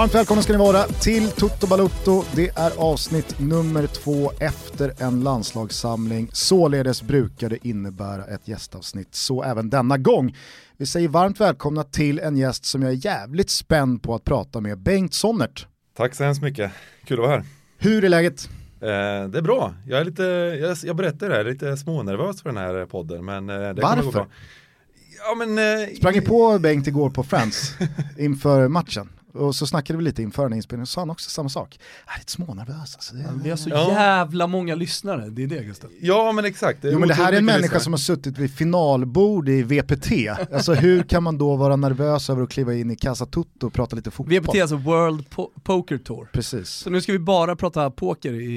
Varmt välkomna ska ni vara till Toto Balutto. Det är avsnitt nummer två efter en landslagssamling. Således brukar det innebära ett gästavsnitt, så även denna gång. Vi säger varmt välkomna till en gäst som jag är jävligt spänd på att prata med, Bengt Sonnert. Tack så hemskt mycket, kul att vara här. Hur är läget? Eh, det är bra, jag är lite, jag, jag berättar det här, lite smånervös för den här podden. Men eh, det Varför? Gå bra. Ja, men, eh, Sprang ni på Bengt igår på Friends inför matchen? Och så snackade vi lite inför den inspelningen, så sa han också samma sak. Jag är lite smånervös alltså. Det... Vi har så Ja. jävla många lyssnare, det är det Gustav. Ja men exakt. Jo men det här är en människa lyssnare. som har suttit vid finalbord i VPT. Alltså hur kan man då vara nervös över att kliva in i Casa Tutto och prata lite fotboll? VPT är alltså World po- Poker Tour. Precis. Så nu ska vi bara prata poker i,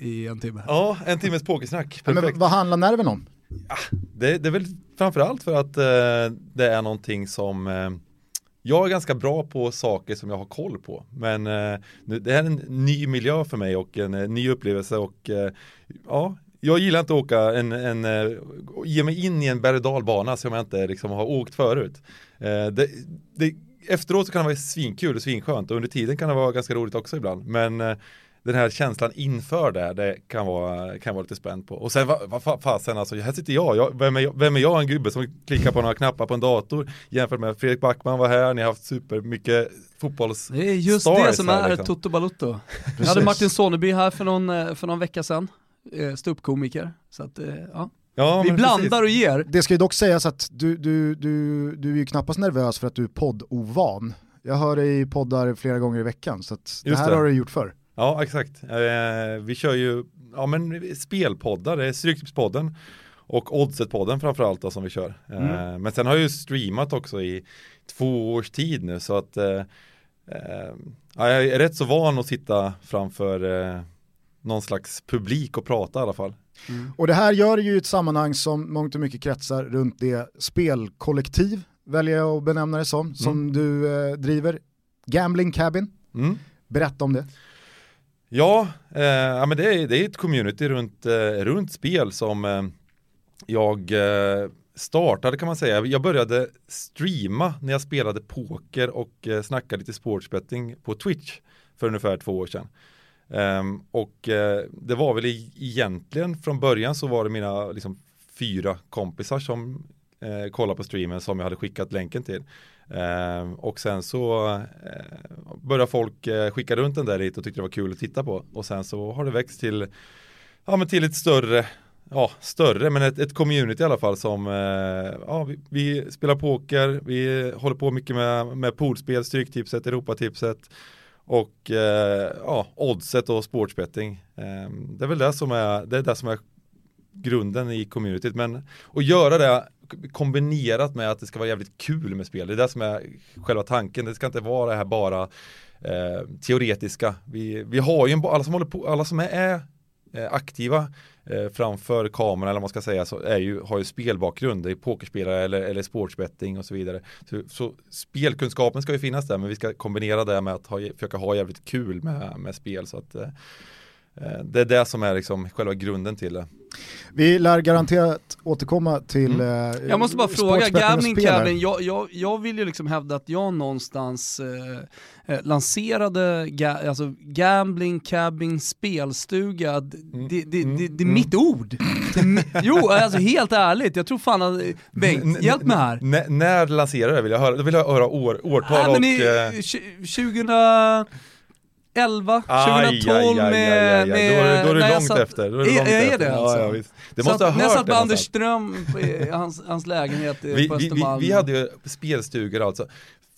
i en timme. Ja, en timmes pokersnack, Ja, perfekt. men vad handlar nerven om? Det, det är väl framförallt för att eh, det är någonting som eh, jag är ganska bra på saker som jag har koll på. Men eh, nu, det är en ny miljö för mig och en eh, ny upplevelse och eh, ja, jag gillar inte att åka en, en eh, ge mig in i en berg och dalbana som jag inte liksom har åkt förut. Eh, det, det, efteråt så kan det vara svinkul och svinskönt och under tiden kan det vara ganska roligt också ibland. Men eh, den här känslan inför det, det kan vara, kan vara lite spänd på. Och sen vad va, fa- fasen alltså, här sitter jag, jag vem, är jag, vem är jag en gubbe som klickar på några knappar på en dator jämfört med Fredrik Backman var här, ni har haft supermycket fotbolls... Det är just det som här, är liksom. Toto Balutto. Jag Precis. hade Martin Soneby här för någon, eh, för någon vecka sedan, eh, ståuppkomiker. Så att, eh, ja. Ja, Vi blandar precis. och ger. Det ska ju dock sägas att du, du, du, du är ju knappast nervös för att du är poddovan. Jag hör dig i poddar flera gånger i veckan, så att det här det. har du gjort förr. Ja, exakt. Eh, vi kör ju ja, men spelpoddar, det är Stryktipspodden och Oddset-podden framförallt då, som vi kör. Eh, men sen har jag ju streamat också i två års tid nu så att eh, eh, ja, jag är rätt så van att sitta framför eh, någon slags publik och prata i alla fall. Och det här gör ju ett sammanhang som mångt och mycket kretsar runt det spelkollektiv, väljer jag att benämna det som, som du eh, driver. Gambling Cabin, Mm. berätta om det. Ja, eh, ja men det är, det är ett community runt, eh, runt spel som eh, jag eh, startade kan man säga. Jag började streama när jag spelade poker och eh, snackade lite sportsbetting på Twitch för ungefär två år sedan. Ehm, och eh, det var väl e-, egentligen från början så var det mina liksom, fyra kompisar som eh, kollade på streamen som jag hade skickat länken till. Eh, och sen så eh, började folk eh, skicka runt den där lite och tyckte det var kul att titta på. Och sen så har det växt till, ja, men till ett större, ja större, men ett, ett community i alla fall som, eh, ja vi, vi spelar poker, vi håller på mycket med, med poolspel, Stryktipset, Europatipset och eh, ja, oddset och sportsbetting. Eh, det är väl det som är, det är det som är grunden i communityt. Men att göra det kombinerat med att det ska vara jävligt kul med spel. Det är det som är själva tanken. Det ska inte vara det här bara eh, teoretiska. Vi, vi har ju en, alla som håller på, alla som är, är aktiva eh, framför kameran eller vad man ska säga så är ju, har ju spelbakgrund. Det är pokerspelare eller, eller sportsbetting och så vidare. Så, så spelkunskapen ska ju finnas där men vi ska kombinera det med att ha, försöka ha jävligt kul med, med spel. Så att, eh, det är det som är liksom själva grunden till det. Vi lär garanterat återkomma till mm. Jag måste bara fråga, Gambling Cabin, jag, jag, jag vill ju liksom hävda att jag någonstans eh, eh, lanserade ga, alltså Gambling Cabin spelstuga, det, det, det, det, det är mitt ord. Jo, alltså helt ärligt, jag tror fan att, Bengt, N- hjälp mig här. n- när lanserade det vill jag höra? Då vill jag höra år, årtal Nej, men och... i, eh, tj- 2011, 2012 aj, aj, aj, aj, med... aj. Då är då är jag långt satt- efter. Då är det Är- långt är efter. det alltså? Ja, ja. Det måste att ha när jag hört satt det med Anders någonstans. Ström i hans, hans lägenhet vi, på vi, vi, Östermalm. vi hade ju spelstugor alltså.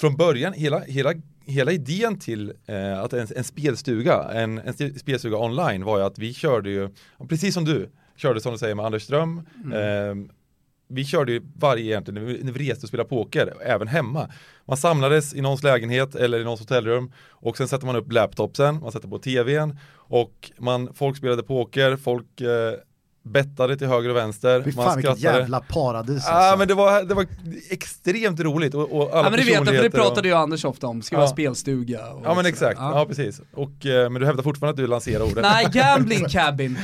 Från början, hela, hela, hela idén till eh, att en, en spelstuga, en, en st- spelstuga online var ju att vi körde ju, precis som du, körde som du säger med Anders Ström, Mm. eh, vi körde ju varje egentligen, när vi reste och spelade poker, även hemma. Man samlades i någons lägenhet eller i någons hotellrum och sen sätter man upp laptopsen, man sätter på tvn och man, folk spelade poker, folk eh, bettade till höger och vänster. Fy man fan vilket skrattade. jävla paradis Ja alltså. men det var, det var extremt roligt och, och alla Ja men det vet jag, för det pratade ju Anders ofta om, ska Ja. vara spelstuga. Och Ja men exakt, ja. precis. Och, eh, men du hävdar fortfarande att du lanserar ordet. Nej, gambling cabin.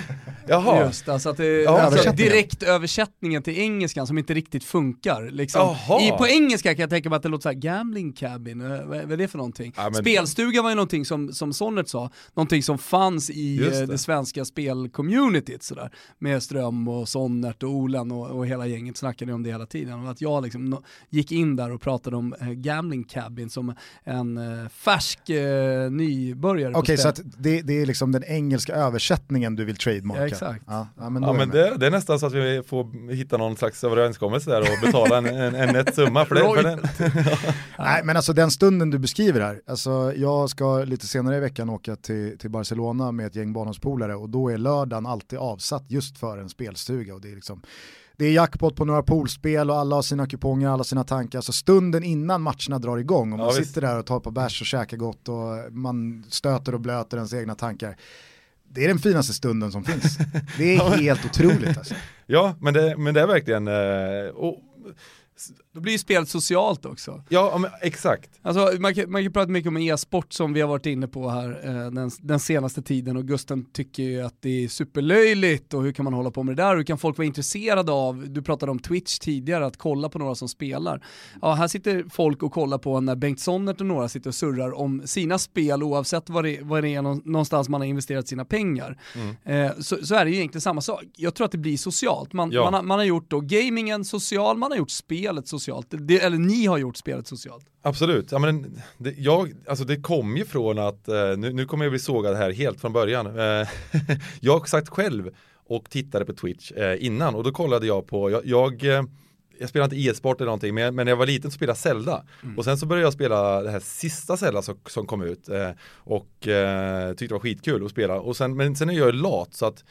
Jaha. Just alltså att det, ja, alltså direkt översättningen till engelskan som inte riktigt funkar. Liksom. I, på engelska kan jag tänka mig att det låter såhär, gambling cabin, vad, vad är det för någonting? Ja, men... Spelstuga var ju någonting som, som Sonnet sa, någonting som fanns i eh, det. det. svenska spelcommunityt sådär. Med Ström och Sonnert och Olan och, och hela gänget snackade om det hela tiden. Och att jag liksom no, gick in där och pratade om eh, gambling cabin som en eh, färsk eh, nybörjare Okej, okay, så att det, det, är liksom den engelska översättningen du vill trademarka? Ja, exakt. Ja, ja men, ja, men det, det, är nästan så att vi får hitta någon slags överenskommelse där och betala en, en, en nätt summa för det. För den. Nej, men alltså den stunden du beskriver här, alltså jag ska lite senare i veckan åka till, till Barcelona med ett gäng barndomspolare och då är lördagen alltid avsatt just för en spelstuga och det är liksom det är jackpot på några poolspel och alla har sina kuponger, alla sina tankar. Så stunden innan matcherna drar igång och man ja, sitter där och tar på bärs och käkar gott och man stöter och blöter ens egna tankar. Det är den finaste stunden som finns. Det är helt otroligt alltså. Ja, men det, men det är verkligen, eh, och då blir ju spelet socialt också. Ja, men, exakt. Alltså, man, kan, man kan prata mycket om e-sport som vi har varit inne på här eh, den, den, senaste tiden och Gusten tycker ju att det är superlöjligt och hur kan man hålla på med det där hur kan folk vara intresserade av, du pratade om Twitch tidigare, att kolla på några som spelar. Ja, här sitter folk och kollar på när Bengt Sonnert och några sitter och surrar om sina spel oavsett vad det, vad det är någonstans man har investerat sina pengar. Mm. Eh, så, så, är det ju egentligen samma sak. Jag tror att det blir socialt. Man, ja. man, har, man har gjort då gamingen social, man har gjort spelet socialt socialt, det, eller ni har gjort spelet socialt. Absolut, ja, men det, jag, alltså det kom ju från att, eh, nu, nu kommer jag bli sågad här helt från början. Eh, jag satt själv och tittade på Twitch eh, innan och då kollade jag på, jag, jag jag spelade inte e-sport eller någonting, men, men när jag var liten så spelade jag Zelda. Mm. Och sen så började jag spela det här sista Zelda som, som kom ut eh, och eh, tyckte det var skitkul att spela. Och sen, men sen är jag lat så att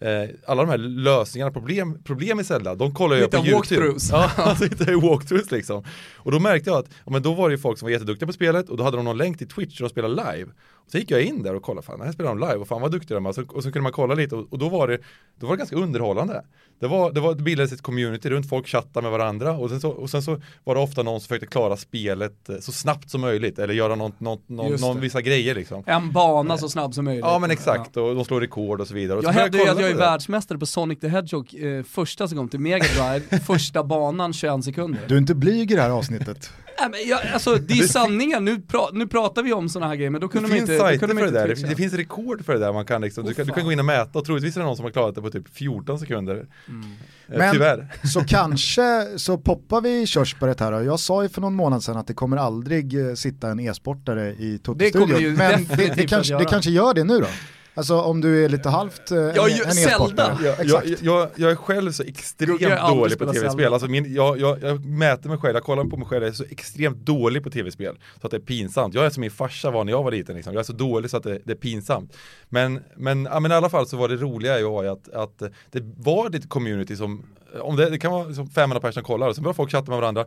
eh, alla de här lösningarna, problem, problem i Zelda, de kollar jag på YouTube. Ja, alltså inte walkthroughs liksom. Och då märkte jag att, ja, men då var det ju folk som var jätteduktiga på spelet och då hade de någon länk till Twitch och de spelade live. Så gick jag in där och kollade, fan här spelar de live och fan vad duktiga de är. Och så, och så kunde man kolla lite och, och, då var det, då var det ganska underhållande. Det, var, det, var, det bildades ett community runt, folk chattade med varandra och sen, så, och sen så var det ofta någon som försökte klara spelet eh, så snabbt som möjligt eller göra något, något, någon, någon vissa grejer liksom. En bana så snabb som möjligt. Ja men exakt, ja. och de slår rekord och så vidare. Och jag hävdar ju att jag är världsmästare på Sonic the Hedgehog eh, första som kom till Mega Drive, första banan 21 sekunder. Du är inte blyg i det här avsnittet. Nej, men jag, alltså, det är sanningen, nu, pra, nu pratar vi om sådana här grejer men då kunde det man inte... Det finns sajter för det där, det, det, finns rekord för det där man kan liksom, oh, du, kan, du kan gå in och mäta och troligtvis är det någon som har klarat det på typ 14 sekunder. Mm. Eh, men, tyvärr. Så kanske så poppar vi körsbäret här. Jag sa ju för någon månad sedan att det kommer aldrig eh, sitta en e-sportare i Toto-studion. Men det, det, kanske, det kanske gör det nu då? Alltså om du är lite halvt eh, ja, en, e-sportare. Ja, jag, jag, jag, är själv så extremt dålig på tv-spel. Alltså jag, jag, mäter mig själv, jag kollar på mig själv, jag är så extremt dålig på tv-spel. Så att det är pinsamt. Jag är som min farsa var när jag var liten. Liksom. Jag är så dålig så att det, det är pinsamt. Men, men, ja, men i alla fall så var det roliga ju att, att det var ett community som om det, det kan vara som 500 personer kollar och sen börjar folk chatta med varandra.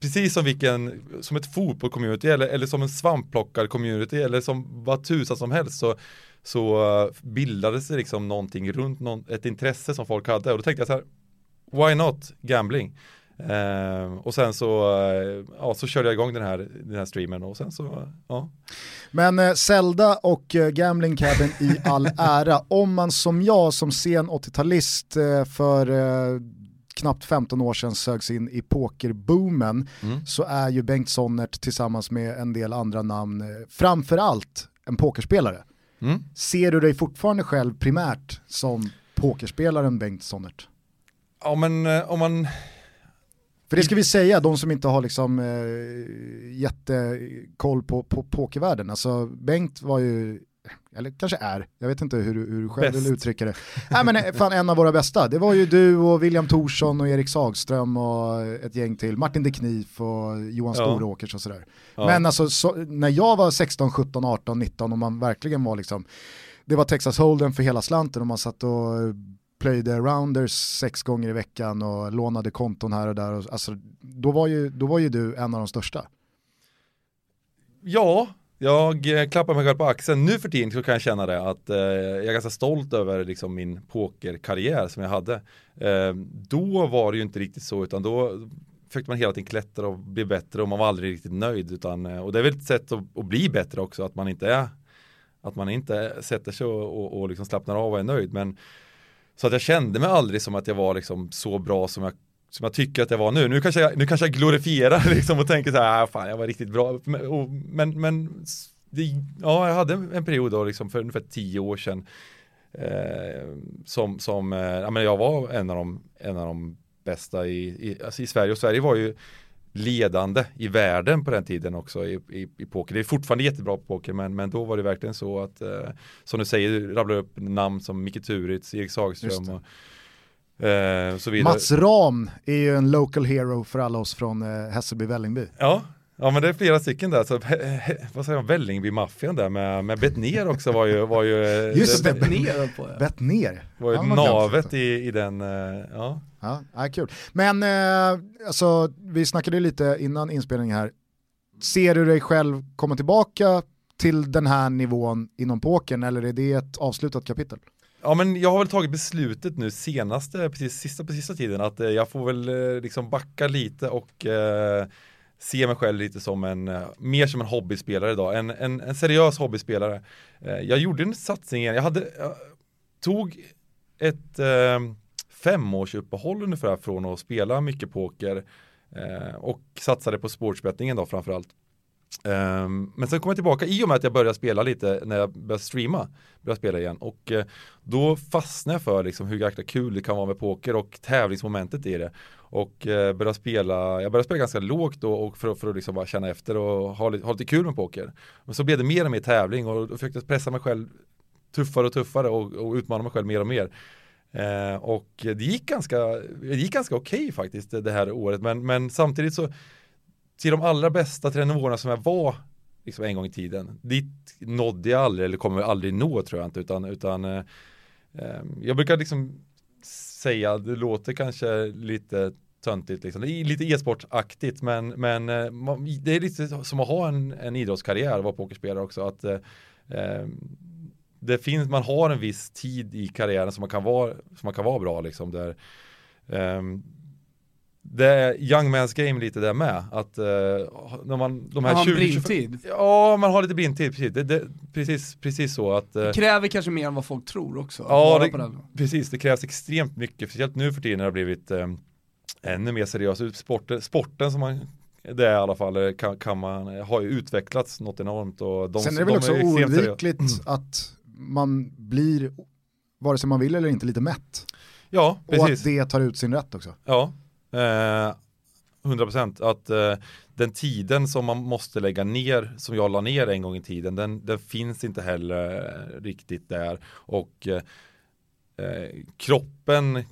Precis som vilken, som ett fotboll-community eller, eller som en svampplockar-community eller som vad tusan som helst så så eh, bildades det liksom någonting runt någon, ett intresse som folk hade och då tänkte jag så här, why not gambling? Eh, och sen så, eh, ja, så körde jag igång den här, den här streamen och sen så, ja. Men eh, Zelda och Gambling Cabin i all ära, om man som jag som sen 80-talist eh, för knappt 15 år sedan sögs in i pokerboomen mm. så är ju Bengt Sonnert tillsammans med en del andra namn framförallt en pokerspelare. Mm. Ser du dig fortfarande själv primärt som pokerspelaren Bengt Sonnert? Ja men eh, om man... För det ska vi säga, de som inte har liksom eh, jättekoll på, på pokervärlden. Alltså Bengt var ju eller kanske är, jag vet inte hur, hur du själv Best. vill uttrycka det. Nej men eh, fan en av våra bästa, det var ju du och William Thorsson och Erik Sagström och ett gäng till, Martin de Knif och Johan ja. Storåkers och sådär. Ja. Men alltså så, när jag var 16, 17, 18, 19 och man verkligen var liksom, det var Texas Hold'em för hela slanten och man satt och plöjde rounders sex gånger i veckan och lånade konton här och där. Och, alltså, då, var ju, då var ju du en av de största. Ja, jag eh, klappar mig själv på axeln. Nu för tiden så kan jag känna det att eh, jag är ganska stolt över liksom, min pokerkarriär som jag hade. Eh, då var det ju inte riktigt så utan då försökte man hela tiden klättra och bli bättre och man var aldrig riktigt nöjd. Utan, eh, och det är väl ett sätt att, att, bli bättre också, att man inte är att man inte sätter sig och, och, och liksom slappnar av och är nöjd. Men så att jag kände mig aldrig som att jag var liksom så bra som jag som jag tycker att jag var nu. Nu kanske jag, nu kanske jag glorifierar liksom och tänker så här, ah, fan jag var riktigt bra. Men, men det, ja, jag hade en period då liksom för ungefär tio år sedan eh, som, som eh, ja, men jag var en av de, en av de bästa i, i, alltså i Sverige och Sverige var ju ledande i världen på den tiden också i, i, i poker. Det är fortfarande jättebra på poker men, men då var det verkligen så att eh, som du säger, du rabblar upp namn som Micke Turitz, Erik Sagström och eh, så vidare. Mats Ram är ju en local hero för alla oss från eh, Hässelby Vällingby. Ja, Ja men det är flera stycken där, så vad säger man, Vällingby-maffian där med, med Bettner också var ju, var ju Just det, Bettner på ja. Bettner. Var ju ja, navet i, i den, eh, ja. Ja, ja kul. Men eh, alltså, vi snackade lite innan inspelningen här, ser du dig själv komma tillbaka till den här nivån inom pokern eller är det ett avslutat kapitel? Ja men jag har väl tagit beslutet nu senaste, precis sista, på sista tiden att eh, jag får väl eh, liksom backa lite och eh, se mig själv lite som en, eh, mer som en hobbyspelare idag, en, en, en seriös hobbyspelare. Eh, jag gjorde en satsning igen, jag hade, jag tog ett eh, femårsuppehåll ungefär från att spela mycket poker eh, och satsade på sportsbettingen då framförallt. Um, men sen kom jag tillbaka i och med att jag började spela lite när jag började streama, började spela igen och uh, då fastnade jag för liksom hur jäkla kul det kan vara med poker och tävlingsmomentet i det. Och uh, började spela, jag började spela ganska lågt då och för, för att liksom bara känna efter och ha, ha lite kul med poker. Men så blev det mer och mer tävling och då försökte jag pressa mig själv tuffare och tuffare och, och utmana mig själv mer och mer. Uh, och det gick ganska, ganska okej okay faktiskt det här året men, men samtidigt så till de allra bästa till nivåerna som jag var liksom en gång i tiden. Dit nådde jag aldrig eller kommer aldrig nå tror jag inte utan, utan eh, ehm, jag brukar liksom säga, det låter kanske lite töntigt liksom, lite e-sportaktigt men, men eh, det är lite som att ha en, en idrottskarriär och vara pokerspelare också att eh, ehm, det finns, man har en viss tid i karriären som man kan vara, som man kan vara bra liksom där eh, det är young man's game lite där med. Att uh, när man, de här har 20, blindtid? ja, man har lite blindtid, precis. Det, det, precis, precis så att... Uh, det kräver kanske mer än vad folk tror också. Ja, det, precis. Det krävs extremt mycket, speciellt nu för tiden när det har blivit um, ännu mer seriöst. Sporten, sporten som man det är i alla fall kan, kan man, har ju utvecklats något enormt. Och de, Sen är det väl också oundvikligt mm. att man blir, vare sig man vill eller inte, lite mätt. Ja, precis. Och att det tar ut sin rätt också. Ja, Eh, 100% att eh, den tiden som man måste lägga ner, som jag la ner en gång i tiden, den, den finns inte heller eh, riktigt där. Och eh, eh, kroppen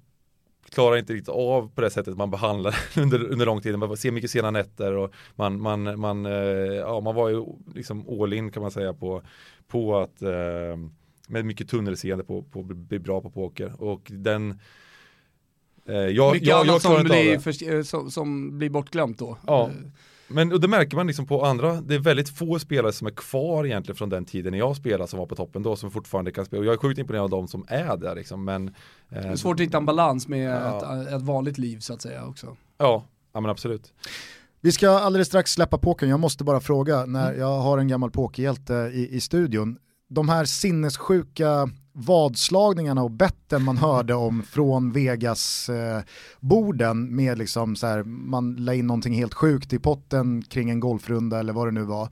klarar inte riktigt av på det sättet man behandlar under, under lång tid. Man ser mycket sena nätter och man, man, man, eh, ja, man var ju liksom all in kan man säga på, på att eh, med mycket tunnelseende på, på att bli bra på poker. Och den Eh, jag, Mycket jag, annat jag som, blir för, eh, som, som, blir bortglömt då. Ja. Eh. Men och det märker man liksom på andra, det är väldigt få spelare som är kvar egentligen från den tiden när jag spelade som var på toppen då som fortfarande kan spela. Och jag är sjukt imponerad av de som är där liksom. Men, eh, det är svårt att hitta en balans med ja. ett, ett, vanligt liv så att säga också. Ja, ja men absolut. Vi ska alldeles strax släppa pokern, jag måste bara fråga när mm. jag har en gammal pokerhjälte i, i studion. De här sinnessjuka vadslagningarna och betten man hörde om från Vegas-borden eh, med liksom så här, man la in någonting helt sjukt i potten kring en golfrunda eller vad det nu var.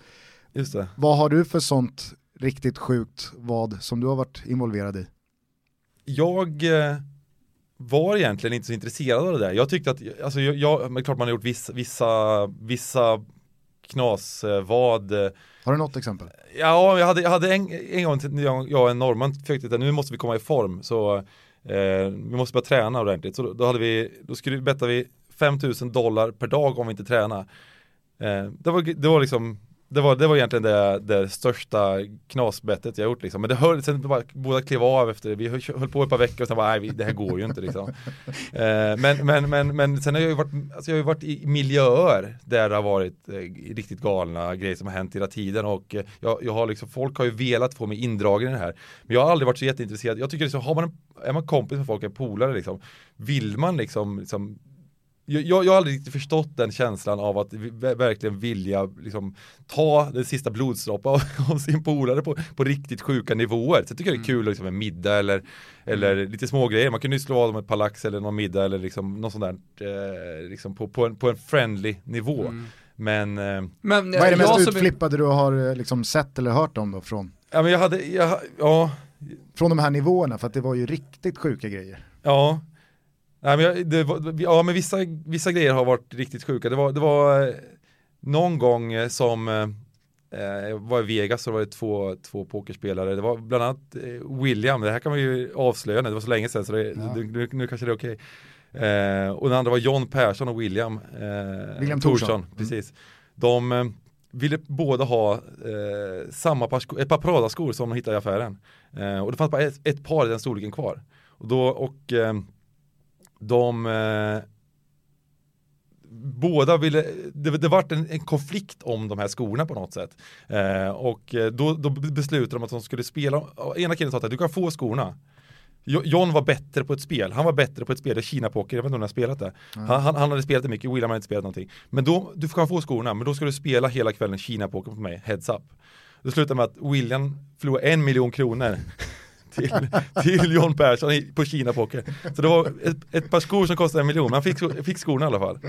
Just det. Vad har du för sånt riktigt sjukt vad som du har varit involverad i? Jag eh, var egentligen inte så intresserad av det där. Jag tyckte att, alltså jag, jag men klart man har gjort vissa, vissa, vissa knasvad eh, har du något exempel? Ja, jag hade, jag hade en, en gång, jag, jag och en norrman försökte att nu måste vi komma i form så eh, vi måste börja träna ordentligt. Så då, då hade vi, då skulle bettade vi 5000 dollar per dag om vi inte tränade. Eh, det, var, det var liksom det var, det var egentligen det, det största knasbettet jag gjort liksom. Men det höll, sen bara, båda klev av efter, vi höll, på ett par veckor och sen bara, nej det här går ju inte liksom. eh, men, men, men, men sen har jag ju varit, alltså jag har ju varit i miljöer där det har varit eh, riktigt galna grejer som har hänt hela tiden och eh, jag, jag har liksom, folk har ju velat få mig indragen i det här. Men jag har aldrig varit så jätteintresserad. Jag tycker liksom, har man en, är man kompis med folk, en polare liksom, vill man liksom, liksom jag, jag har aldrig riktigt förstått den känslan av att verkligen vilja liksom, ta den sista blodsdroppen av, av sin polare på, på riktigt sjuka nivåer. Så jag tycker det är mm. kul liksom, en middag eller, eller mm. lite små grejer. Man kunde ju slå av dem ett palax eller någon middag eller liksom, något sånt där eh, liksom på, på, en, på en friendly nivå. Mm. Men, eh, men Vad är det mest utflippade du har eh, liksom, sett eller hört om då från? Ja men jag hade, jag, ja. Från de här nivåerna för att det var ju riktigt sjuka grejer. Ja, Nej, men jag, det var, ja men vissa, vissa grejer har varit riktigt sjuka. Det var, det var eh, någon gång eh, som eh, jag var i Vegas så var det två, två pokerspelare. Det var bland annat eh, William, det här kan man ju avslöja nu, det var så länge sedan så det, ja. nu, nu, kanske det är okej. Eh, och den andra var John Persson och William, eh, William Thorsson. Mm. Precis. De eh, ville båda ha samma par, ett par Prada-skor som de hittade i affären. och det fanns bara ett, ett par i den storleken kvar. Och då, och de eh, båda ville, det, det vart en, en, konflikt om de här skorna på något sätt. Eh, och eh, då, då beslutade de att de skulle spela, ena killen sa att du kan få skorna. John var bättre på ett spel, han var bättre på ett spel, det Kina-poker, jag vet inte om han har spelat det. Mm. Han, han, han, hade spelat det mycket, William hade inte spelat någonting. Men då, du kan få skorna, men då ska du spela hela kvällen Kina-poker på mig, heads up. Det slutade med att William förlorade en miljon kronor till, till John Persson på Kina Poker. Så det var ett, ett par skor som kostade en miljon, men han fick, fick skorna i alla fall.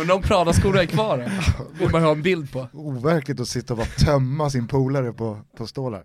Undrar om Prada-skorna är kvar? Det vill man ha en bild på. Overkligt att sitta och bara tömma sin polare på, på stålar.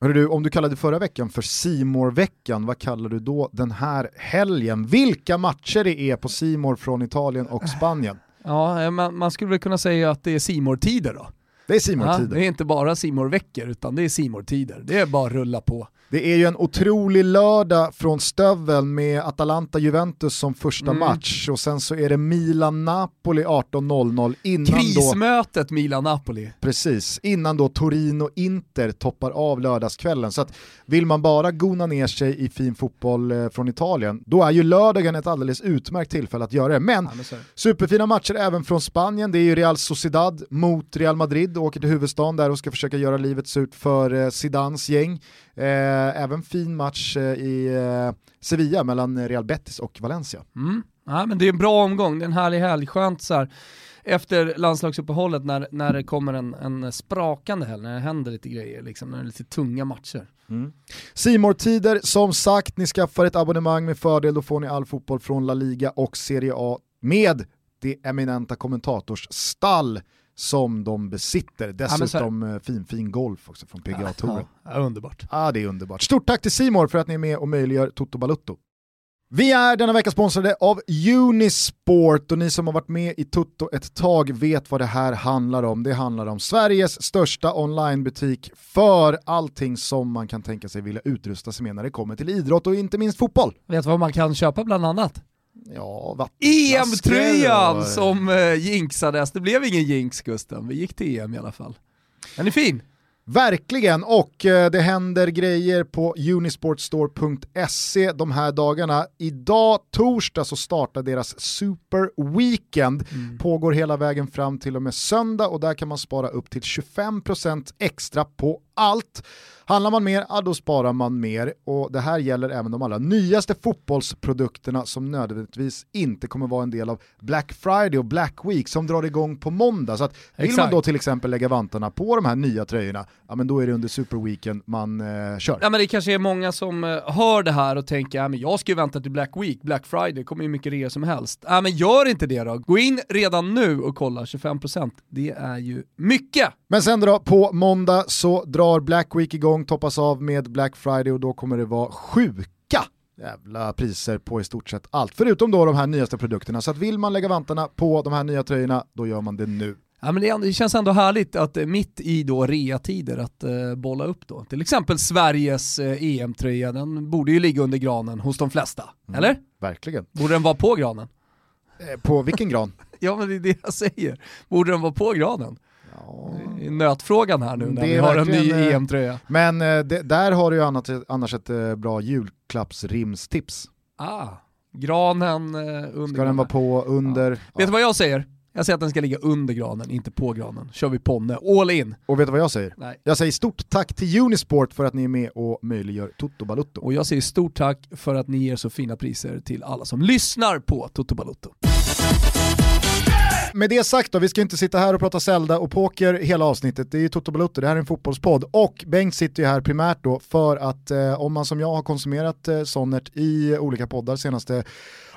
Hörru du, om du kallade förra veckan för simor veckan vad kallar du då den här helgen? Vilka matcher det är på Simor från Italien och Spanien? Ja, man, man skulle väl kunna säga att det är simor tider då. Det är simortider. ja, Det är inte bara simorveckor utan det är simortider. Det är bara att rulla på. Det är ju en otrolig lördag från stöveln med Atalanta-Juventus som första mm. match och sen så är det Milan-Napoli 18.00 innan Krismötet Milan-Napoli. Precis, innan då Torino-Inter toppar av lördagskvällen. Så att vill man bara gona ner sig i fin fotboll eh, från Italien, då är ju lördagen ett alldeles utmärkt tillfälle att göra det. Men, ja, superfina matcher även från Spanien, det är ju Real Sociedad mot Real Madrid, åker till huvudstaden där och ska försöka göra livet surt för eh, Zidans gäng. Eh, även fin match eh, i eh, Sevilla mellan Real Betis och Valencia. Mm. Ja, men det är en bra omgång, det är en härlig helg, skönt så här efter landslagsuppehållet när, när det kommer en, en sprakande helg, när det händer lite grejer, liksom, när det är lite tunga matcher. Mm. Simor-tider, som sagt, ni skaffar ett abonnemang med fördel, då får ni all fotboll från La Liga och Serie A med det eminenta kommentators-stall som de besitter. Dessutom ja, fin, fin golf också från PGA-touren. Ja, ja, underbart. Ja, det är underbart. Stort tack till Simor för att ni är med och möjliggör Toto Balutto. Vi är denna vecka sponsrade av Unisport och ni som har varit med i Tutto ett tag vet vad det här handlar om. Det handlar om Sveriges största onlinebutik för allting som man kan tänka sig vilja utrusta sig med när det kommer till idrott och inte minst fotboll. Vet du vad man kan köpa bland annat? Ja, EM-tröjan som uh, jinxades, det blev ingen jinx Gusten, vi gick till EM i alla fall. Den är fin. Verkligen, och eh, det händer grejer på unisportstore.se de här dagarna. Idag, torsdag, så startar deras Super Weekend. Mm. Pågår hela vägen fram till och med söndag och där kan man spara upp till 25% extra på allt. Handlar man mer, ja, då sparar man mer och det här gäller även de allra nyaste fotbollsprodukterna som nödvändigtvis inte kommer vara en del av Black Friday och Black Week som drar igång på måndag. Så att vill Exakt. man då till exempel lägga vantarna på de här nya tröjorna, ja men då är det under Super Weekend man eh, kör. Ja men det kanske är många som eh, hör det här och tänker, ja men jag ska ju vänta till Black Week, Black Friday, kommer ju mycket rea som helst. Ja men gör inte det då, gå in redan nu och kolla 25%, det är ju mycket! Men sen då, på måndag så drar Black Week igång, toppas av med Black Friday och då kommer det vara sjuka jävla priser på i stort sett allt. Förutom då de här nyaste produkterna. Så att vill man lägga vantarna på de här nya tröjorna, då gör man det nu. Ja, men det, känns ändå härligt att eh, mitt i då rea-tider att uh, bolla upp då. Till exempel Sveriges uh, EM-tröja, den borde ju ligga under granen hos de flesta. Mm, eller? Verkligen. Borde den vara på granen? Eh, på vilken gran? ja men det är det jag säger. Borde den vara på granen? Nötfrågan här nu när vi har en ny eh, EM-tröja. Men eh, det, där har du ju annars, annars ett eh, bra julklappsrimstips. Ah, granen under. Ska den vara på, under? Ja. Vet du vad jag säger? Jag säger att den ska ligga under granen, inte på granen. Kör vi Ponne, all in! Och vet du vad jag säger? Nej. Jag säger stort tack till Unisport för att ni är med och möjliggör Toto Balutto. Och jag säger stort tack för att ni ger så fina priser till alla som lyssnar på Toto Balutto. Med det sagt då, vi ska inte sitta här och prata Zelda och poker hela avsnittet. Det är ju Toto Balutto, det här är en fotbollspodd. Och Bengt sitter ju här primärt då för att eh, om man som jag har konsumerat eh, Sonnert i olika poddar senaste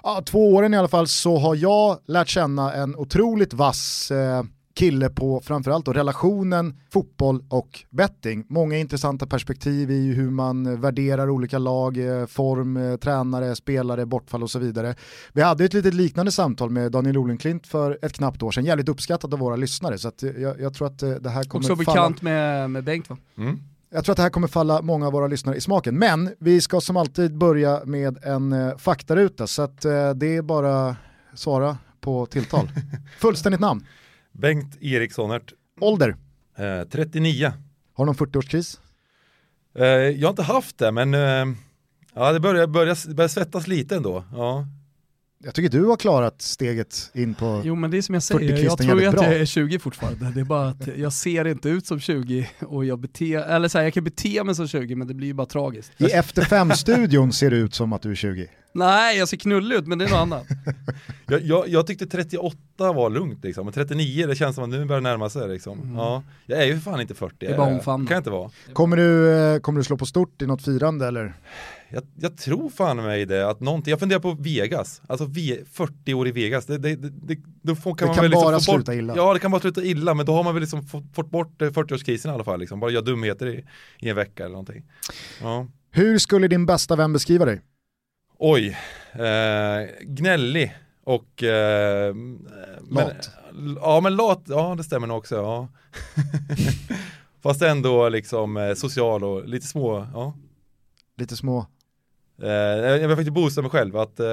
ah, två åren i alla fall så har jag lärt känna en otroligt vass eh, kille på framförallt då relationen fotboll och betting. Många intressanta perspektiv i hur man värderar olika lag, eh, form, eh, tränare, spelare, bortfall och så vidare. Vi hade ett litet liknande samtal med Daniel Olenklint för ett knappt år sedan, jävligt uppskattat av våra lyssnare. Så jag, jag, tror att det här kommer Också bekant falla... med, med Bengt va? Mm. Jag tror att det här kommer falla många av våra lyssnare i smaken. Men vi ska som alltid börja med en eh, faktaruta så att eh, det är bara svara på tilltal. Fullständigt namn? Bengt Erikssonert. Ålder? Eh, 39. Har du någon 40-årskris? Eh, jag har inte haft det men eh, ja, det börjar, börjar, börjar svettas lite ändå. Ja. Jag tycker du har klarat steget in på Jo men det är som jag säger, jag tror ju att jag är 20 fortfarande. Det är bara att jag ser inte ut som 20 och jag beter, eller så här, jag kan bete mig som 20 men det blir ju bara tragiskt. I Efter fem-studion ser det ut som att du är 20. Nej, jag ser knullig ut men det är något annat. jag, jag, jag, tyckte 38 var lugnt liksom, men 39 det känns som att nu börjar närma sig liksom. Mm. Ja, jag är ju för fan inte 40. Det är bara omfamna. kan jag inte vara. Kommer du, eh, kommer du slå på stort i något firande eller? Jag, jag, tror fan mig det, att någonting, jag funderar på Vegas, alltså 40 år i Vegas, det, det, det, då får, kan det man kan väl liksom bara få sluta illa. Ja det kan bara sluta illa, men då har man väl liksom fått, fått bort 40-årskrisen i alla fall, liksom. bara göra dumheter i, i en vecka eller någonting. Ja. Hur skulle din bästa vän beskriva dig? Oj, eh, gnällig och... Eh, lat? Men, ja men lat, ja det stämmer nog också. Ja. Fast ändå liksom eh, social och lite små, ja. Lite små? Eh, jag vill faktiskt boosta mig själv att, eh,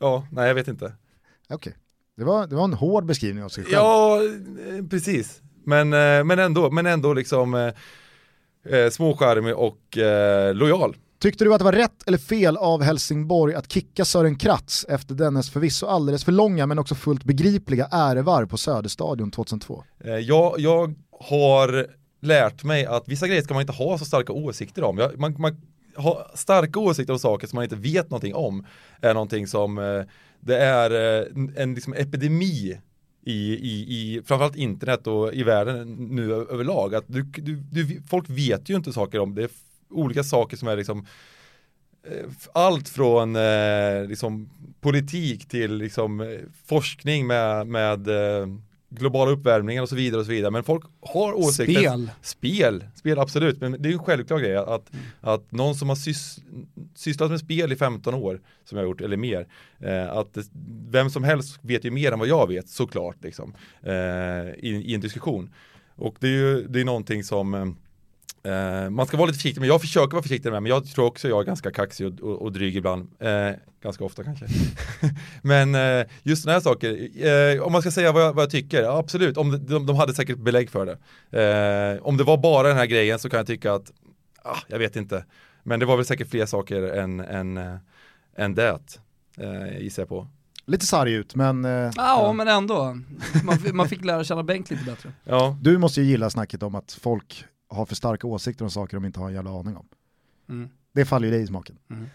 ja, nej jag vet inte. Okej, okay. det, var, det var en hård beskrivning av sig själv. Ja, eh, precis. Men, eh, men ändå, men ändå liksom eh, småskärmig och eh, lojal. Tyckte du att det var rätt eller fel av Helsingborg att kicka Sören Kratz efter dennes förvisso alldeles för långa men också fullt begripliga ärevarv på Söderstadion 2002? Jag, jag har lärt mig att vissa grejer ska man inte ha så starka åsikter om. Jag, man, man ha starka åsikter om saker som man inte vet någonting om är någonting som eh, det är en, en liksom epidemi i, i, i framförallt internet och i världen nu överlag. Att du, du, du, folk vet ju inte saker om det är olika saker som är liksom eh, allt från eh, liksom politik till liksom eh, forskning med, med eh, globala uppvärmningen och så vidare och så vidare. Men folk har åsikter. Spel. Spel, spel absolut. Men det är ju en självklar grej att, mm. att någon som har sys, sysslat med spel i 15 år, som jag har gjort, eller mer, eh, att vem som helst vet ju mer än vad jag vet, såklart, liksom, eh, i, i, en diskussion. Och det är ju det är någonting som Uh, man ska vara lite försiktig, men jag försöker vara försiktig med men jag tror också jag är ganska kaxig och, och, och dryg ibland. Uh, ganska ofta kanske. men uh, just sådana här saker, om man ska säga vad jag, vad jag tycker, ja, absolut, om de, de, hade säkert belägg för det. om det var bara den här grejen så kan jag tycka att, ah, jag vet inte. Men det var väl säkert fler saker än, än, än det, gissar jag på. Lite sarg ut men... ja, ja, men ändå. Man, man fick lära känna Bengt lite bättre. Ja. Du måste ju gilla snacket om att folk har för starka åsikter om saker de inte har en jävla aning om. Mm. Det faller ju dig i smaken. Mm.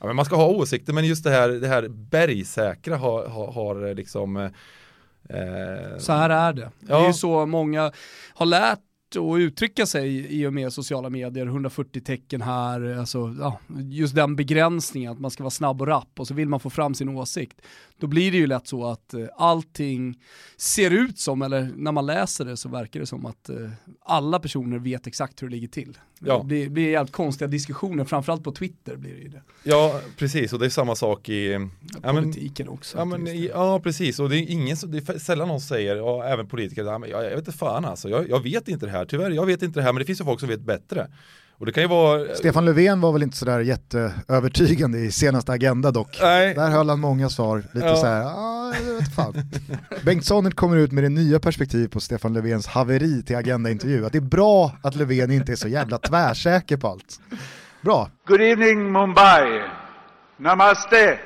Ja, men man ska ha åsikter, men just det här, det här bergsäkra har, har, har liksom eh, så här är det. Ja. Det är ju så många har lärt att uttrycka sig i och med sociala medier, 140 tecken här, alltså, ja, just den begränsningen att man ska vara snabb och rapp och så vill man få fram sin åsikt. Då blir det ju lätt så att uh, allting ser ut som, eller när man läser det så verkar det som att uh, alla personer vet exakt hur det ligger till. Ja. Det blir, blir jävligt konstiga diskussioner, framförallt på Twitter blir det ju det. Ja, precis, och det är samma sak i ja, politiken också. Ja, men, ja, precis, och det är ingen det är sällan någon säger, och även politiker, ja, men jag, jag vet inte fan alltså, jag, jag vet inte det här, tyvärr, jag vet inte det här, men det finns ju folk som vet bättre. Och det kan ju vara... Stefan Löfven var väl inte sådär jätteövertygande i senaste Agenda dock. Nej. Där höll han många svar, lite ja. såhär, ah, jag vet fan. Bengt Sonnert kommer ut med det nya perspektiv på Stefan Löfvens haveri till Agenda-intervju. Att det är bra att Löfven inte är så jävla tvärsäker på allt. Bra. Good evening Mumbai. Namaste.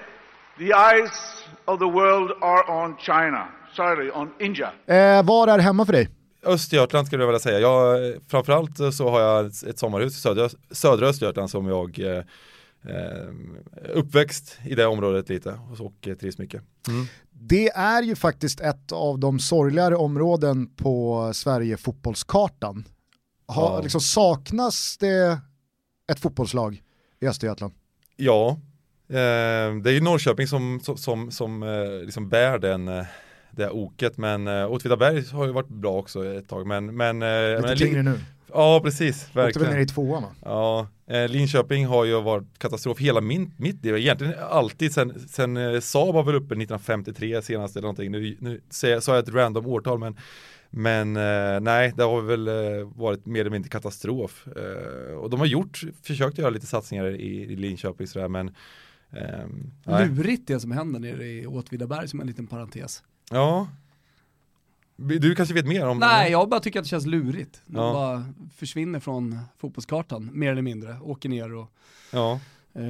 The eyes of the world are on China. Sorry, on India. Eh, var är hemma för dig? Östergötland skulle jag vilja säga. Jag, framförallt så har jag ett sommarhus i södra, södra Östergötland som jag eh, eh uppväxt i det området lite och trivs mycket. Mm. Det är ju faktiskt ett av de sorgligare områden på Sverige fotbollskartan. Ha, ja. liksom, saknas det ett fotbollslag i Östergötland? Ja, eh, det är ju Norrköping som, som, som eh, liksom bär den eh, det oket men eh, Åtvidaberg har ju varit bra också ett tag men, men Lite men, tyngre nu Ja precis, verkligen Åkte väl ner i tvåan va? Ja, eh, Linköping har ju varit katastrof hela min, mitt liv, egentligen alltid sen, sen eh, Saab var väl uppe 1953 senast eller någonting, nu, nu sa jag ett random årtal men men eh, nej, det har väl eh, varit mer eller mindre katastrof. Eh, och de har gjort, försökt göra lite satsningar i, i Linköping sådär men eh, Lurigt det som händer nere i Åtvidaberg som en liten parentes. Ja. Du kanske vet mer om Nej, det? Nej, jag bara tycker att det känns lurigt. De ja. bara försvinner från fotbollskartan, mer eller mindre. Åker ner och ja. Eh,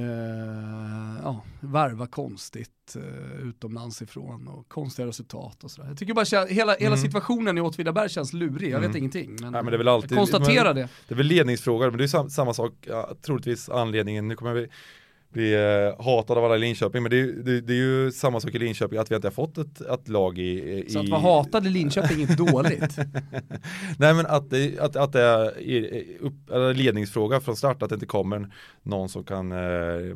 ja, värva konstigt eh, utomlands ifrån och konstiga resultat och sådär. Jag tycker bara hela, hela mm. situationen i Åtvidaberg känns lurig, jag mm. vet ingenting. Men, Nej, men det är väl alltid, jag konstaterar det. Det är väl ledningsfrågor, men det är sam, samma sak, ja, troligtvis anledningen, nu kommer vi bli eh, hatad av alla i Linköping. Men det är, det, det är, ju samma sak i Linköping, att vi inte har fått ett, ett lag i, i... Så att vara hatad i Linköping är inte dåligt? Nej men att det, att, att det är upp, ledningsfråga från start, att det inte kommer någon som kan eh,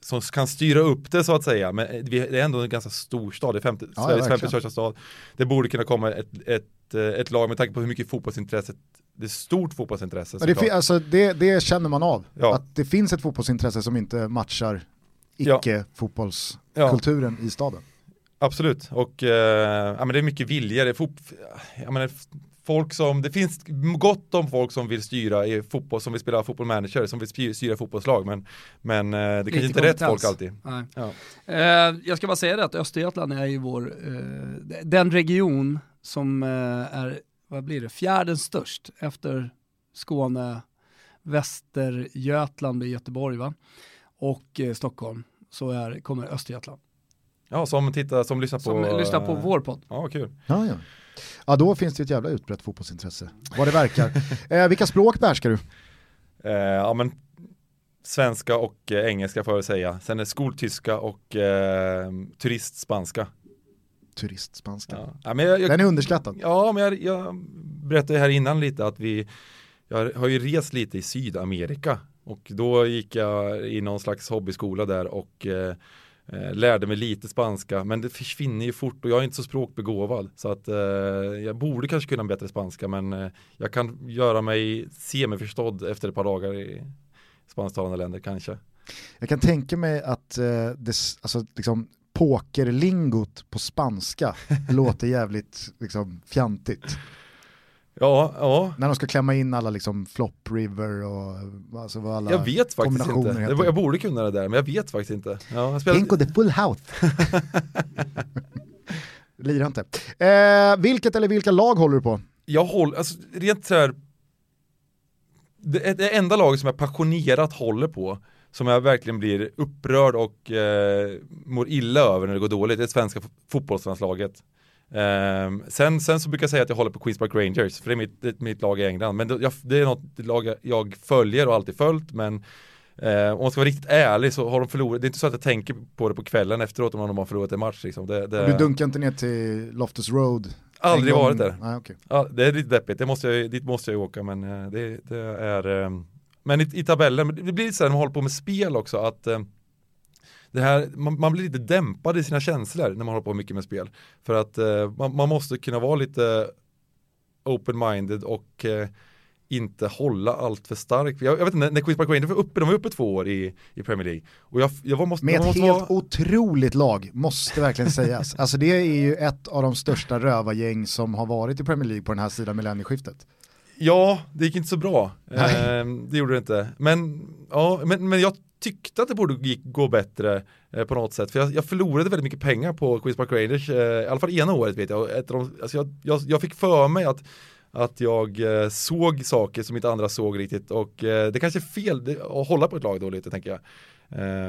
som kan styra upp det så att säga. Men det är ändå en ganska stor stad, det är femte, ja, Sveriges femte största stad. Det borde kunna komma ett, ett, ett lag med tanke på hur mycket fotbollsintresset det är stort fotbollsintresse. Det, alltså, det, det, känner man av, ja. att det finns ett fotbollsintresse som inte matchar icke-fotbollskulturen ja. i staden. Absolut, och eh, ja, men det är mycket vilja. Det, är fot, ja, men folk som, det finns gott om folk som vill styra i fotboll, som vill spela fotboll manager, som vill styra fotbollslag, men, men eh, det kanske inte är rätt folk alltid. Ja. Eh, jag ska bara säga det att Östergötland är ju vår, eh, den region som eh, är vad blir det, fjärden störst efter Skåne, Västergötland i Göteborg va? och eh, Stockholm så är, kommer Östergötland. Ja, som tittar, som lyssnar på... Som lyssnar på vår podd. Ja, kul. Ja, ja. ja, då finns det ett jävla utbrett fotbollsintresse, vad det verkar. eh, vilka språk behärskar du? Eh, ja, men svenska och eh, engelska får jag säga. Sen är skoltyska och eh, turistspanska turistspanska. Ja. Ja, men jag, jag, Den är underskattad. Ja, men jag, jag berättade här innan lite att vi, jag har ju rest lite i Sydamerika och då gick jag i någon slags hobbyskola där och eh, eh, lärde mig lite spanska men det försvinner ju fort och jag är inte så språkbegåvad så att eh, jag borde kanske kunna bättre spanska men eh, jag kan göra mig semiförstådd efter ett par dagar i spansktalande länder kanske. Jag kan tänka mig att eh, det, alltså, liksom, pokerlingot på spanska låter jävligt liksom, fjantigt. Ja, ja. När de ska klämma in alla liksom flop river och alltså vad alla Jag vet faktiskt inte. Heter. Jag borde kunna det där, men jag vet faktiskt inte. Ja, spelar... Pinko the full house. Lirar inte. Eh, vilket eller vilka lag håller du på? Jag håller, alltså rent så här, det, det enda laget som jag passionerat håller på som jag verkligen blir upprörd och eh, mår illa över när det går dåligt, det är svenska fotbollslandslaget. Eh, sen, sen så brukar jag säga att jag håller på Queens Park Rangers, för det är mitt, det är mitt lag i England. Men det, jag, det är något lag jag följer och alltid följt, men Eh, om man ska vara riktigt ärlig så har de förlorat, det är inte så att jag tänker på det på kvällen efteråt om de har förlorat en match. Liksom. Det, det... Du dunkar inte ner till Loftus Road? Aldrig varit där. Ah, okay. ja, det är lite deppigt, det måste jag, dit måste jag åka men eh, det, det är eh, men i, i tabellen, det blir så här när man håller på med spel också att eh, det här, man, man, blir lite dämpad i sina känslor när man håller på mycket med spel. För att eh, man, man, måste kunna vara lite open-minded och eh, inte hålla allt för starkt. Jag, jag, vet inte, när Queens Park Rangers var uppe, de var uppe två år i, i Premier League. Och jag, jag var, måste, Med ett måste helt vara... otroligt lag, måste verkligen sägas. alltså det är ju ett av de största rövargäng som har varit i Premier League på den här sidan millennieskiftet. Ja, det gick inte så bra. Eh, det gjorde det inte. Men, ja, men, men jag tyckte att det borde gå bättre eh, på något sätt. För jag, jag, förlorade väldigt mycket pengar på Queens Park Rangers, eh, i alla fall ena året vet jag. Ett alltså jag, jag, jag fick för mig att att jag eh, såg saker som inte andra såg riktigt och eh, det kanske är fel att hålla på ett lag då lite tänker jag.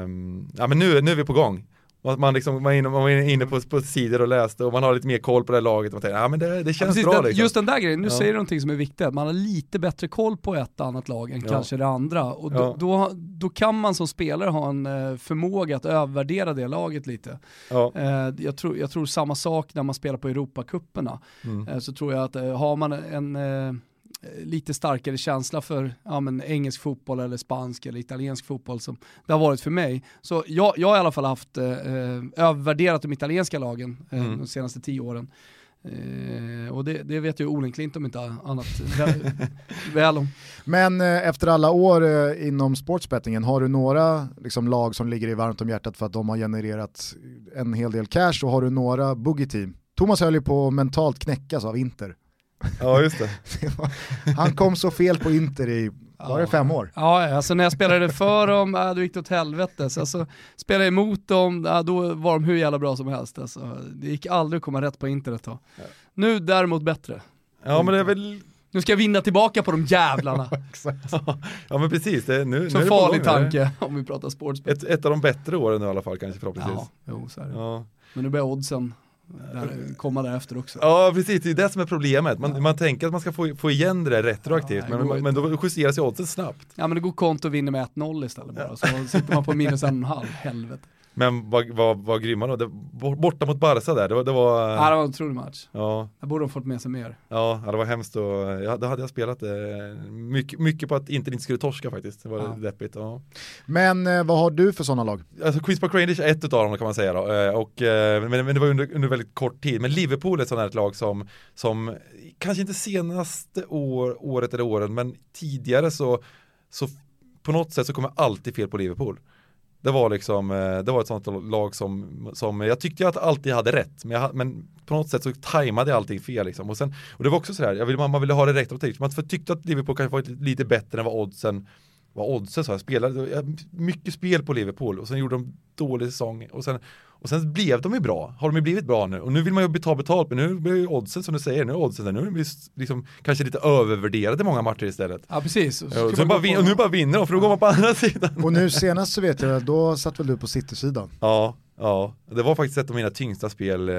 Um, ja men nu, nu är vi på gång Man, liksom, man, inne, man var inne på, på sidor och läste och man har lite mer koll på det laget. Och man tänker, ja men det, det känns ja, bra. Den, liksom. Just den där grejen, nu ja. säger du någonting som är viktigt, man har lite bättre koll på ett annat lag än ja. kanske det andra. Och då, då, då, kan man som spelare ha en eh, förmåga att övervärdera det laget lite. Eh, jag, tror, jag tror samma sak när man spelar på Europacuperna. Mm. Eh, så tror jag att har man en lite starkare känsla för ja, men, engelsk fotboll eller spansk eller italiensk fotboll som det har varit för mig. Så jag, jag har i alla fall haft eh, eh övervärderat de italienska lagen eh, mm. de senaste tio åren. Eh, och det, det, vet ju Olen Klint om inte annat väl om. Men eh, efter alla år eh, inom sportsbettingen, har du några liksom, lag som ligger i varmt om hjärtat för att de har genererat en hel del cash och har du några boogie-team? Thomas höll ju på att mentalt knäckas av Inter Ja just det. Han kom så fel på Inter i, var det fem år? Ja, alltså när jag spelade för dem, äh, då gick det åt helvete. Så alltså, spelade jag emot dem, äh, då var de hur jävla bra som helst. Alltså, det gick aldrig att komma rätt på Inter ett tag. Nu däremot bättre. Ja men det är väl nu ska jag vinna tillbaka på de jävlarna. ja men precis, det, nu, så nu är det farlig tanke om vi pratar sportspel. Ett, ett, av de bättre åren nu i alla fall kanske förhoppningsvis. Ja, jo, så är det. Ja. Men nu börjar oddsen där, komma därefter också. Ja precis, det är det som är problemet. Man, ja. man tänker att man ska få, få igen det där retroaktivt, ja, men, men då justeras ju oddsen snabbt. Ja men det går konto och vinner med 1-0 istället bara, så sitter man på minus en och en halv, helvete. Men vad, vad, vad grymma då, det, borta mot Barca där, det var, det var... Ja det var en otrolig match. Ja. Där borde de fått med sig mer. Ja, det var hemskt och ja, då hade jag spelat eh, mycket, mycket på att inte inte skulle torska faktiskt. Det var ja. deppigt. Ja. Men eh, vad har du för sådana lag? Alltså Queens Park Rangers är ett av dem kan man säga då. Eh, och, eh, men, men det var under, under väldigt kort tid. Men Liverpool är ett sådant här lag som, som kanske inte senaste år, året eller åren, men tidigare så, så på något sätt så kommer alltid fel på Liverpool. Det var liksom, eh, det var ett sånt lag som, som jag tyckte att alltid hade rätt, men, jag, men på något sätt så tajmade jag allting fel liksom. Och, sen, och det var också sådär, jag vill, man, man ville ha det rätt och Man tyckte att Liverpool kanske var lite bättre än vad oddsen vad oddsen sa, jag spelade mycket spel på Liverpool och sen gjorde de dålig säsong och sen, och sen blev de ju bra. Har de ju blivit bra nu och nu vill man ju ta betalt men nu blir ju oddsen som du säger, nu är oddsen där, nu är de liksom kanske lite övervärderade många matcher istället. Ja precis. Och, så, så bara vin, och nu bara vinner de för då går man på andra sidan. Och nu senast så vet jag, då satt väl du på City-sidan? Ja, ja. Det var faktiskt ett av mina tyngsta spel eh,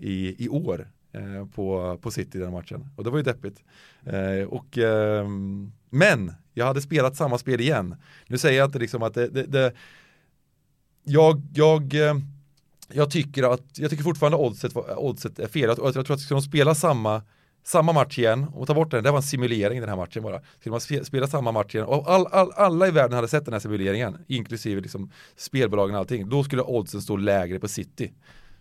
i, i år eh, på, på City den matchen. Och det var ju deppigt. Eh, och, ehm, men jag hade spelat samma spel igen. Nu säger jag inte liksom att det, det, det jag, jag, eh, jag tycker att, jag tycker fortfarande oddset, oddset är fel. Jag, jag tror att ska de spela samma samma match igen och ta bort den, det var en simulering den här matchen bara. Skulle man spela samma match igen och all, all, alla i världen hade sett den här simuleringen, inklusive liksom spelbolagen och allting, då skulle oddsen stå lägre på City.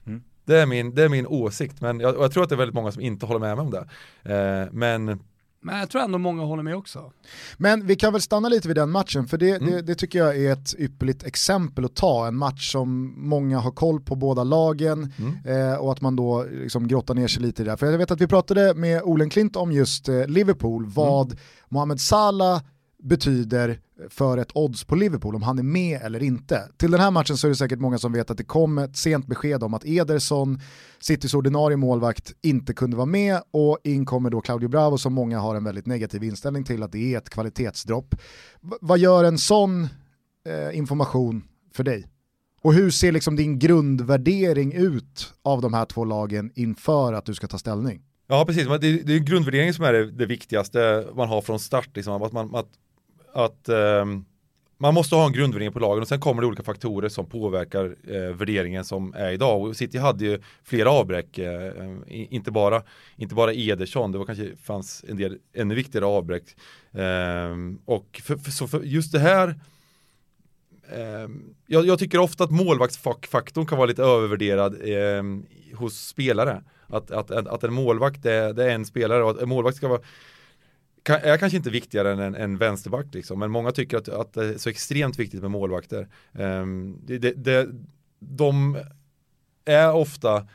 Mm. Det, är min, det är min åsikt, men jag, jag, tror att det är väldigt många som inte håller med mig om det. Eh, men men jag tror ändå många håller med också. Men vi kan väl stanna lite vid den matchen, för det, mm. det, det, tycker jag är ett ypperligt exempel att ta. En match som många har koll på båda lagen mm. eh, och att man då liksom grottar ner sig lite i det. För jag vet att vi pratade med Olen Klint om just eh, Liverpool, vad mm. Mohamed Salah betyder för ett odds på Liverpool, om han är med eller inte. Till den här matchen så är det säkert många som vet att det kom ett sent besked om att Ederson, Citys ordinarie målvakt, inte kunde vara med och in kommer då Claudio Bravo som många har en väldigt negativ inställning till att det är ett kvalitetsdropp. V vad gör en sån eh, information för dig? Och hur ser liksom din grundvärdering ut av de här två lagen inför att du ska ta ställning? Ja precis, det är, det är grundvärderingen som är det, det, viktigaste man har från start. Liksom, att man, att att eh, man måste ha en grundvärdering på lagen och sen kommer det olika faktorer som påverkar eh, värderingen som är idag. Och City hade ju flera avbräck, eh, inte, bara, inte bara Ederson, det var kanske fanns en del ännu viktigare avbräck. Eh, och för, för, så för just det här ehm, jag, jag, tycker ofta att målvaktsfaktorn kan vara lite övervärderad ehm, hos spelare. Att, att, att en målvakt är, det är en spelare och att en målvakt ska vara är kanske inte viktigare än en, en vänsterback liksom, men många tycker att, att det är så extremt viktigt med målvakter. Um, det, det, det, de är ofta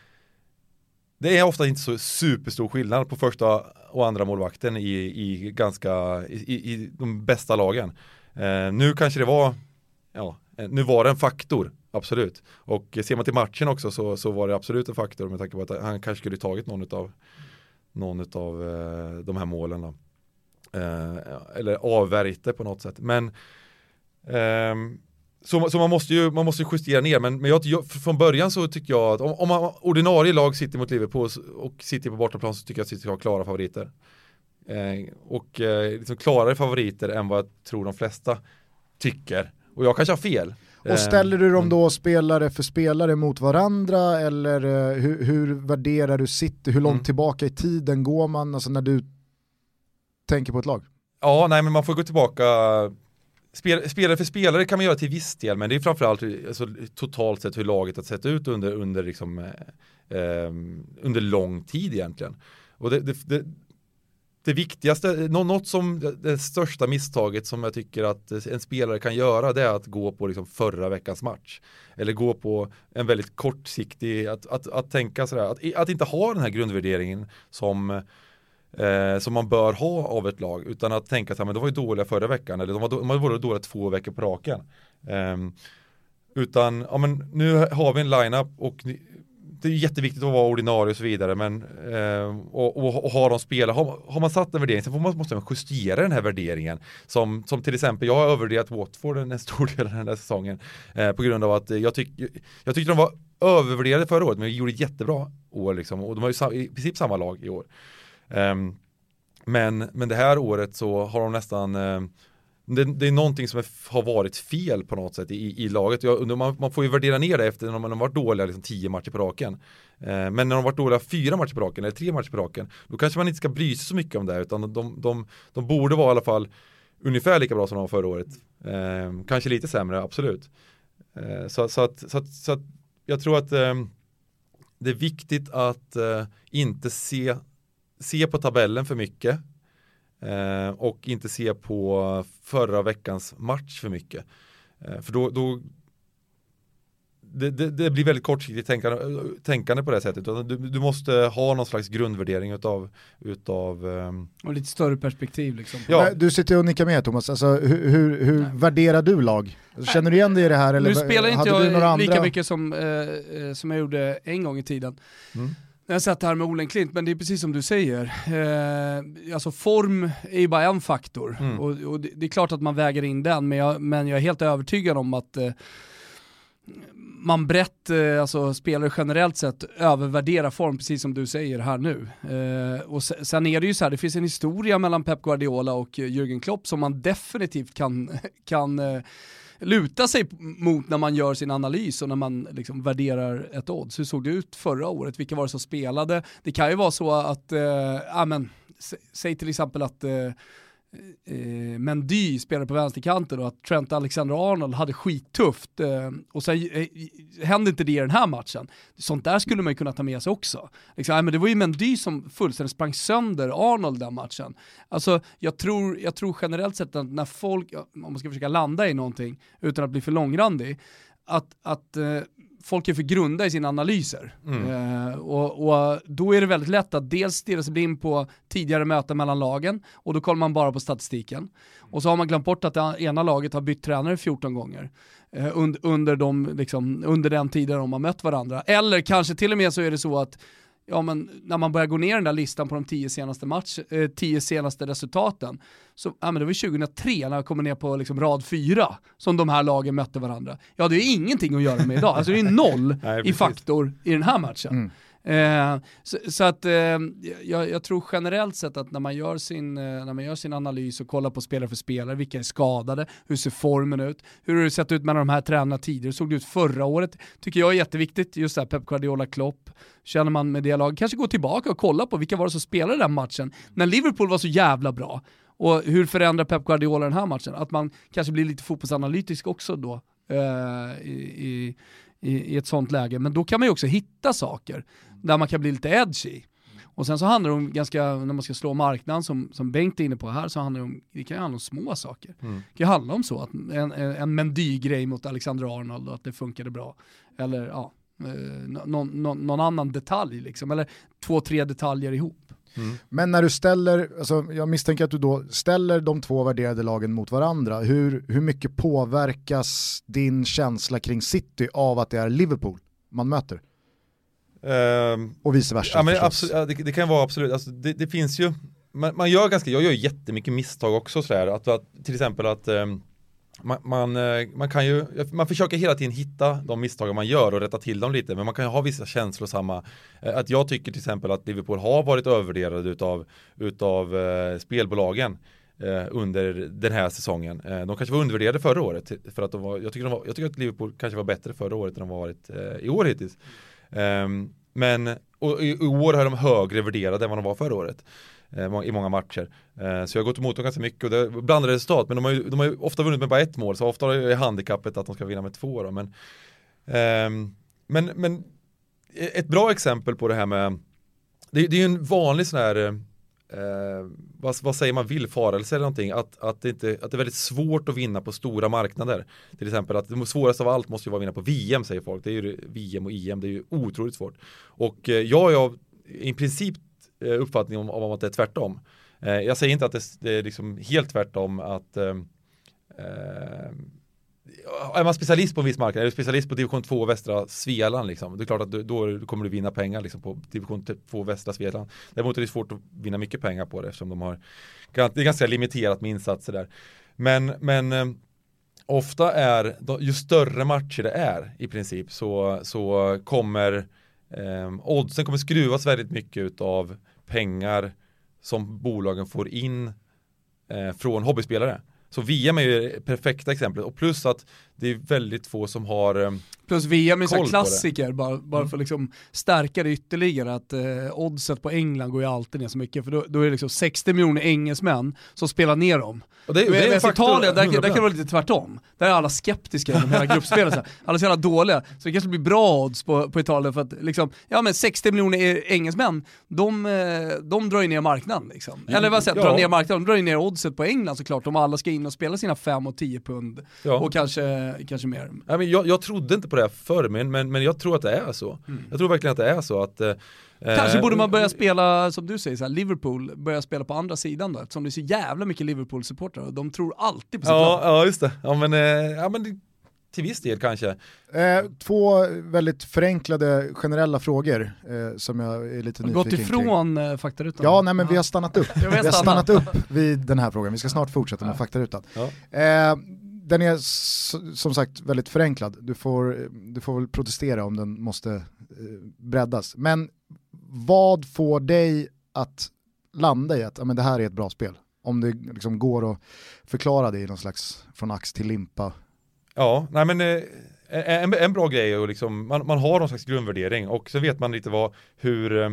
det är ofta inte så superstor skillnad på första och andra målvakten i, i ganska, i, i de bästa lagen. Uh, nu kanske det var, ja, eh, nu var det en faktor, absolut. Och ser man till matchen också så, så var det absolut en faktor med tanke på att han kanske skulle tagit någon av någon av eh, de här målen. Då. Eh, eller avvärjt det på något sätt. Men eh, så, så man måste ju man måste justera ner, men, men jag, från början så tycker jag att om, om man, ordinarie lag sitter mot Liverpool och sitter på bortaplan så tycker jag att City har klara favoriter. Eh, och eh, liksom klarare favoriter än vad jag tror de flesta tycker. Och jag kanske har fel. Och ställer du dem då spelare för spelare mot varandra eller hur, hur, värderar du City? Hur långt mm. tillbaka i tiden går man alltså när du tänker på ett lag? Ja, nej men man får gå tillbaka Spel, spelare för spelare kan man göra till viss del, men det är framförallt alltså, totalt sett hur laget har sett ut under, under, liksom, eh, eh under lång tid egentligen. Och det, det, det, det viktigaste, något som det största misstaget som jag tycker att en spelare kan göra det är att gå på liksom förra veckans match. Eller gå på en väldigt kortsiktig, att, att, att tänka sådär, att, att inte ha den här grundvärderingen som eh, som man bör ha av ett lag utan att tänka att de var ju dåliga förra veckan eller de var, de var dåliga två veckor på raken. Eh, utan, ja men nu har vi en lineup och det är jätteviktigt att vara ordinarie och så vidare men eh, och, och, och ha de spelare, har, har, man satt en värdering så man, måste man justera den här värderingen. Som, som till exempel, jag har övervärderat Watford en stor del av den här säsongen eh, på grund av att jag, tyck, jag tyckte de var övervärderade förra året men gjorde gjorde jättebra år liksom och de har ju i princip samma lag i år. Ehm, men, men det här året så har de nästan ehm, det, det, är någonting som är, har varit fel på något sätt i, i laget. Jag, man, man, får ju värdera ner det efter när de har varit dåliga liksom, tio matcher på raken. Eh, men när de har varit dåliga fyra matcher på raken eller tre matcher på raken, då kanske man inte ska bry sig så mycket om det, utan de, de, de, de borde vara i alla fall ungefär lika bra som de var förra året. Eh, kanske lite sämre, absolut. Eh, så, så, att, så, att, så, att, jag tror att eh, det är viktigt att eh, inte se se på tabellen för mycket eh, och inte se på förra veckans match för mycket. Eh, för då, då det, det, det, blir väldigt kortsiktigt tänkande, tänkande på det sättet. Du, du måste ha någon slags grundvärdering utav, utav um... Och lite större perspektiv liksom. Ja. Du sitter och nickar med Thomas, alltså, hur, hur, hur värderar du lag? Känner du igen dig i det här? Eller nu spelar inte jag lika andra... mycket som, eh, eh, som jag gjorde en gång i tiden. Mm. Jag det här med Olen Klint, men det är precis som du säger. Eh, alltså form är ju bara en faktor. Mm. Och, och det, det, är klart att man väger in den, men jag, men jag är helt övertygad om att eh, man brett, eh, alltså spelare generellt sett, övervärderar form, precis som du säger här nu. Eh, och sen är det ju så här, det finns en historia mellan Pep Guardiola och Jürgen Klopp som man definitivt kan, kan eh, luta sig mot när man gör sin analys och när man liksom värderar ett odds. Hur såg det ut förra året? Vilka var det som spelade? Det kan ju vara så att, eh, amen, säg till exempel att eh, eh, Mendy spelade på vänsterkanten och att Trent Alexander-Arnold hade skittufft eh, och sen eh, eh, hände inte det i den här matchen. Sånt där skulle man ju kunna ta med sig också. Liksom, men det var ju Mendy som fullständigt sprang sönder Arnold den matchen. Alltså jag tror, jag tror generellt sett att när folk, om man ska försöka landa i någonting utan att bli för långrandig, att, att eh, folk är för grunda i sina analyser. Mm. Eh, och, och, då är det väldigt lätt att dels stirra sig blind på tidigare möten mellan lagen och då kollar man bara på statistiken. Och så har man glömt bort att det ena laget har bytt tränare 14 gånger eh, und, under, de, liksom, under den tiden de har mött varandra. Eller kanske till och med så är det så att ja men när man börjar gå ner den där listan på de tio senaste, match, eh, tio senaste resultaten, så ja, men det var 2003 när jag kommer ner på liksom rad fyra som de här lagen mötte varandra. Ja det är ingenting att göra med idag, alltså det är noll Nej, i faktor i den här matchen. Mm. Eh, så, så, att eh, jag, jag, tror generellt sett att när man, gör sin, eh, när man gör sin analys och kollar på spelare för spelare, vilka är skadade, hur ser formen ut, hur har det sett ut med de här tränarna tidigare, hur såg det ut förra året, tycker jag är jätteviktigt, just det här Pep Guardiola Klopp, känner man med det laget, kanske gå tillbaka och kolla på vilka var det som spelade den matchen, när Liverpool var så jävla bra, och hur förändrar Pep Guardiola den här matchen? Att man kanske blir lite fotbollsanalytisk också då eh, i, i, i, ett sånt läge. Men då kan man ju också hitta saker där man kan bli lite edgy. Och sen så handlar det om, ganska, när man ska slå marknaden som, som Bengt är inne på här, så handlar det om, det kan ju handla om små saker. Mm. Det kan ju handla om så, att en, en Mendy-grej mot Alexander Arnold och att det funkade bra. Eller ja, eh, någon, någon, någon, annan detalj liksom, eller två, tre detaljer ihop. Mm. Men när du ställer, alltså jag misstänker att du då ställer de två värderade lagen mot varandra, hur, hur mycket påverkas din känsla kring City av att det är Liverpool man möter? Um, och vice versa. Ja, men absolut, ja, det, det, kan vara absolut, alltså, det, det, finns ju, man, man, gör ganska, jag gör jättemycket misstag också sådär, att, att till exempel att um, man, man, eh, man, kan ju, man försöker hela tiden hitta de misstag man gör och rätta till dem lite, men man kan ju ha vissa känslosamma, eh, att jag tycker till exempel att Liverpool har varit övervärderade utav, utav eh, spelbolagen under den här säsongen. De kanske var undervärderade förra året, för att de var, jag, tycker de var, jag tycker att Liverpool kanske var bättre förra året än de varit i år hittills. Um, men och i, i år är de högre värderade än vad de var förra året eh, i många matcher. Eh, så jag har gått emot dem ganska mycket och det är blandade resultat men de har, ju, de har ju ofta vunnit med bara ett mål så ofta är handikappet att de ska vinna med två då. Men, ehm, men, men e-, ett bra exempel på det här med det, det är ju en vanlig sån här eh, vad, vad, säger man, villfarelse eller någonting, att, att, det inte, att det är väldigt svårt att vinna på stora marknader. Till exempel att det svåraste av allt måste ju vara att vinna på VM säger folk. Det är ju VM och EM, det är ju otroligt svårt. Och eh, jag är i princip eh, uppfattning om, om att det är tvärtom. Eh, jag säger inte att det, det är liksom helt tvärtom att eh, är man specialist på en viss marknad, är du specialist på division 2 västra Svealand liksom, det är klart att du, då kommer du vinna pengar liksom på division 2 västra Svealand. Däremot är det svårt att vinna mycket pengar på det eftersom de har, det är ganska limiterat med insatser där. Men, men eh, ofta är, ju större matcher det är i princip så, så kommer eh, oddsen kommer skruvas väldigt mycket av pengar som bolagen får in eh, från hobbyspelare. Så VM är ju det perfekta exemplet. Och plus att det är väldigt få som har eh, Plus VM är en klassiker, bara, bara mm. för att liksom stärka det ytterligare, att eh, oddset på England går ju alltid ner så mycket, för då, då är det liksom 60 miljoner engelsmän som spelar ner dem. Och det, det är faktor, Italien, där, där kan det vara lite tvärtom. Där är alla skeptiska inom hela gruppspelet. alla är så jävla dåliga, så det kanske blir bra odds på, på Italien för att liksom, ja men 60 miljoner engelsmän, de, eh, de drar ju ner marknaden liksom. Mm, Eller vad säger ja. drar ner marknaden, de drar ju ner oddset på England såklart, om alla ska in och spela sina 5 och 10 pund ja. och kanske, kanske mer. Ja, men jag, jag trodde inte på det förr, men, men, men jag tror att det är så. Mm. Jag tror verkligen att det är så att eh, Kanske borde man börja spela, som du säger, så här, Liverpool, börja spela på andra sidan då, eftersom det är så jävla mycket Liverpool-supportrar och de tror alltid på sitt ja, lag. Ja, just det. Ja, men, eh, ja, men till viss del kanske. Eh, två väldigt förenklade generella frågor eh, som jag är lite nyfiken Gått ifrån kring. Eh, faktarutan? Ja, nej men vi har stannat upp. vi har stannat upp vid den här frågan, vi ska snart fortsätta med faktarutan. Ja. Eh, den är som sagt väldigt förenklad, du får, du får väl protestera om den måste eh, breddas. Men vad får dig att landa i att ja, men det här är ett bra spel? Om det liksom går att förklara det i någon slags från ax till limpa. Ja, nej men eh, en, en bra grej är att liksom, man, man har någon slags grundvärdering och så vet man lite vad, hur eh,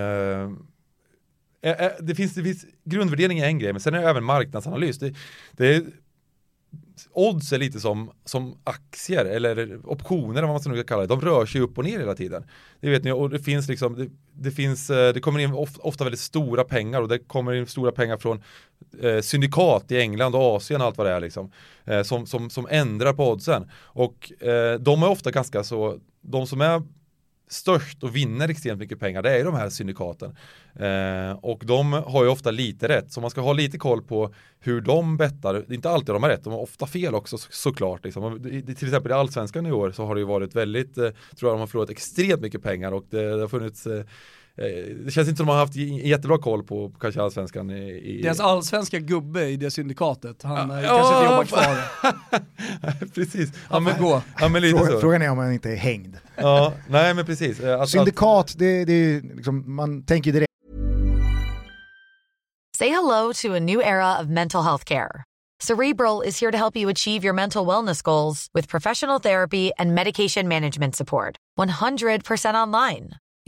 eh, eh det, finns, det finns, grundvärdering är en grej, men sen är det även marknadsanalys. Det, det är odds är lite som, som aktier eller optioner vad man ska kalla det. De rör sig upp och ner hela tiden. Det vet ni och det finns liksom det, det finns eh, det kommer in ofta, ofta, väldigt stora pengar och det kommer in stora pengar från eh, syndikat i England och Asien och allt vad det är liksom eh, som, som, som ändrar på oddsen och eh, de är ofta ganska så de som är störst och vinner extremt mycket pengar, det är de här syndikaten. Eh, och de har ju ofta lite rätt, så man ska ha lite koll på hur de bettar. Det är inte alltid de har rätt, de har ofta fel också så, såklart. Liksom. Till exempel i allsvenskan i år så har det ju varit väldigt, eh, tror jag de har förlorat extremt mycket pengar och det, det har funnits Eh, det känns inte som att de har haft jättebra koll på, kanske allsvenskan. I, i... Deras allsvenska gubbe i det syndikatet, han ja, kanske inte jobbar kvar. precis. Han får gå. Ja, men lite Frågan, frågan är om han inte är hängd. ja, nej men precis. Att, Syndikat, det, det är liksom, man tänker direkt. Say hello to a new era of mental health care. Cerebral is here to help you achieve your mental wellness goals with professional therapy and medication management support. 100% online.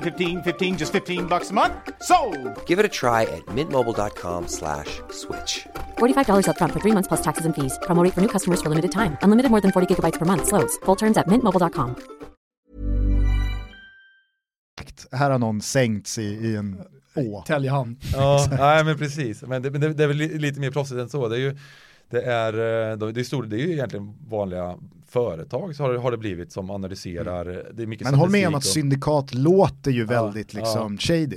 15, 15 just 15 bucks a month. So, Give it a try at mintmobile.com/switch. slash $45 up front for 3 months plus taxes and fees. Promo for new customers for limited time. Unlimited more than 40 gigabytes per month slows. Full terms at mintmobile.com. Här har någon sänkts i, i en å. Täljehamn. Ja, nej men precis. Men det, men det, det är väl li- lite mer proffsigt än så. Det är ju, det är, eh, de- det är, stor, det är ju egentligen vanliga företag så har det, har det blivit som analyserar. Det är mycket Men håll med om att och- syndikat låter ju väldigt ja. liksom shady.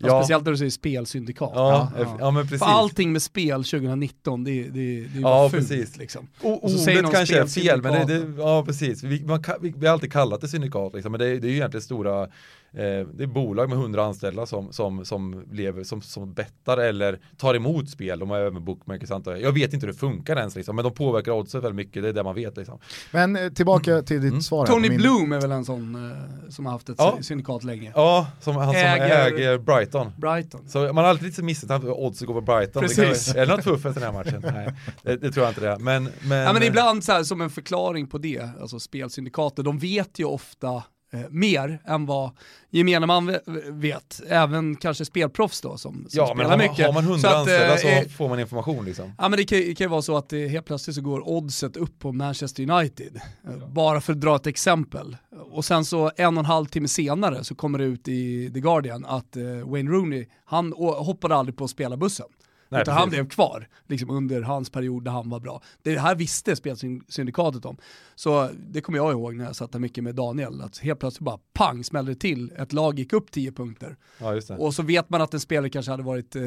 Ja. Ja, Speciellt när du säger spelsyndikat. ja, Ja. ja, men precis. För allting med spel 2019, det, det, det är ju Ja, fult precis. liksom. O- Och så Ordet kanske är fel, men det, det, ja precis. Vi, man, vi, vi har alltid kallat det syndikat, liksom, men det, är- det är ju egentligen stora, det är bolag med 100 anställda som, som, som lever, som, som bettar eller tar emot spel. De har även bookmakers antar jag. Jag vet inte hur det funkar ens, liksom, men de påverkar oddset väldigt mycket, det är det man vet. Liksom. Men eh, tillbaka till ditt svar här på Tony min- Bloom är väl en sån eh, som har haft ett Ja. syndikat länge. Ja, som, han som Äger- äger, Brighton. Brighton. Så man har alltid lite misstänkt att oddset går på Brighton. Det Precis. kan, är det något fuffens i den här matchen? Nej, det, det tror jag inte det är. Men, men, Ja men ibland så här, som en förklaring på det, alltså spelsyndikater, de vet ju ofta eh, mer än vad gemene man ve- vet, även kanske spelproffs då som, som Ja, spelar men har man, mycket. har man Så hundra att, anställda eh, så eh, får man information liksom. Ja men det kan, det kan ju vara så att det helt plötsligt så går oddset upp på Manchester United. Eh, Bara för att dra ett exempel. Och sen så en och en halv timme senare så kommer det ut i The Guardian att eh, Wayne Rooney, han hoppade aldrig på spelarbussen. Nej, utan han blev kvar liksom under hans period där han var bra. Det här visste spelsyndikatet om. Så det kommer jag ihåg när jag satt där mycket med Daniel, att helt plötsligt bara pang smällde det till, ett lag gick upp 10 punkter. Ja. Och så vet man att en spelare kanske hade varit eh,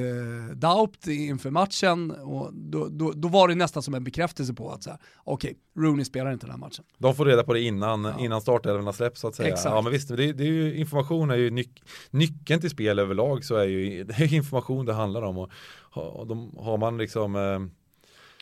doubt inför matchen och då, då, då var det nästan som en bekräftelse på att så här, okej, Rooney spelar inte den här matchen. De får reda på det innan, innan startelvorna släpps så att säga. Exakt. Ja men visst, det, är- det är ju, information är ju nyc- nyckeln till spel överlag så är ju det är information det handlar om. Och, och de, har man liksom eh,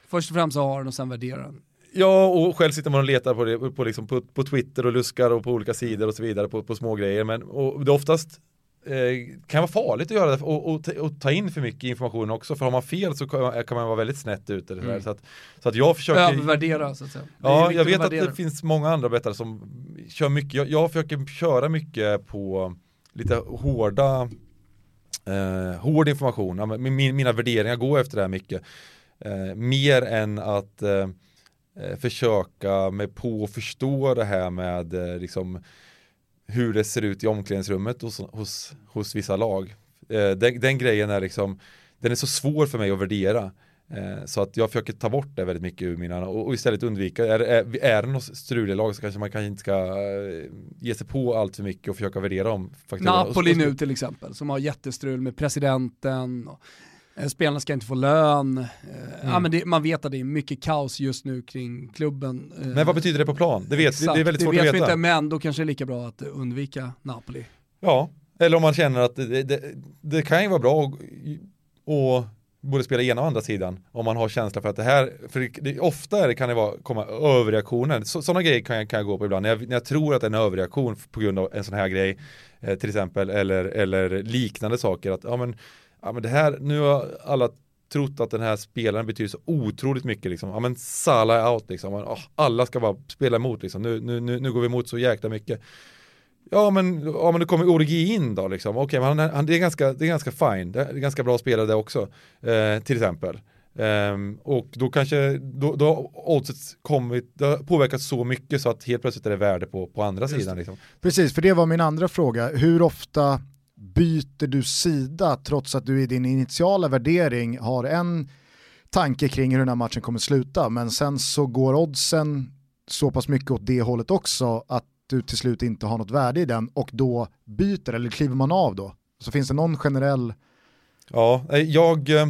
Först och främst så har den och sen värderar den. Ja, och själv sitter man och letar på det på, liksom, på, på Twitter och luskar och på olika sidor och så vidare på, på små grejer. Men och det oftast eh, kan vara farligt att göra det och, och, ta- och ta in för mycket information också. För har man fel så kan man, kan man vara väldigt snett ute. eller Så, att, så att jag försöker Övervärdera så att säga. Ja, jag vet att värdera. det finns många andra bettare som kör mycket. Jag, jag försöker köra mycket på lite hårda eh, hård information. Ja, men Min, mina värderingar går efter det här mycket. Eh, mer än att eh, eh, försöka mig på att förstå det här med eh, liksom, hur det ser ut i omklädningsrummet hos, hos, hos vissa lag. Eh, den, den grejen är liksom, den är så svår för mig att värdera. Eh, så att jag försöker ta bort det väldigt mycket ur mina och, istället undvika, är, är, är det något struligt lag så kanske man kanske inte ska eh, ge sig på allt för mycket och försöka värdera om faktorerna. Napoli nu till exempel, som har jättestrul med presidenten. Och, eh, spelarna ska inte få lön. Mm. ja, men det, man vet att det är mycket kaos just nu kring klubben. Men vad betyder det på plan? Det, vet, vi- exakt, det är väldigt svårt det vet att vi veta. inte, men då kanske det är lika bra att undvika Napoli. Ja, eller om man känner att det, det, det kan ju vara bra att och både spela ena och andra sidan om man har känsla för att det här, för det, ofta är det, kan det vara, komma överreaktioner. Så, sådana grejer kan jag, kan jag gå på ibland. När jag, när jag tror att det är en överreaktion på grund av en sån här grej, eh, till exempel, eller, eller liknande saker. Att, ja, men, ja, men det här, nu har alla trott att den här spelaren betyder så otroligt mycket liksom. Ja men Salah är out liksom. Alla ska bara spela emot liksom. Nu, nu, nu, nu går vi emot så jäkla mycket. Ja men, ja, men det kommer Origi in då liksom. Okej, men han, han, det, är ganska, det är ganska fine. Det är ganska bra spelare det också. Eh, till exempel. Ehm, och då kanske, då, då har oddset kommit, det har påverkat så mycket så att helt plötsligt är det värde på, på andra sidan. Liksom. Precis, för det var min andra fråga. Hur ofta byter du sida trots att du i din initiala värdering har en tanke kring hur den här matchen kommer sluta, men sen så går oddsen så pass mycket åt det hållet också att du till slut inte har något värde i den och då byter eller kliver man av då? Så finns det någon generell... Ja, eh, jag eh,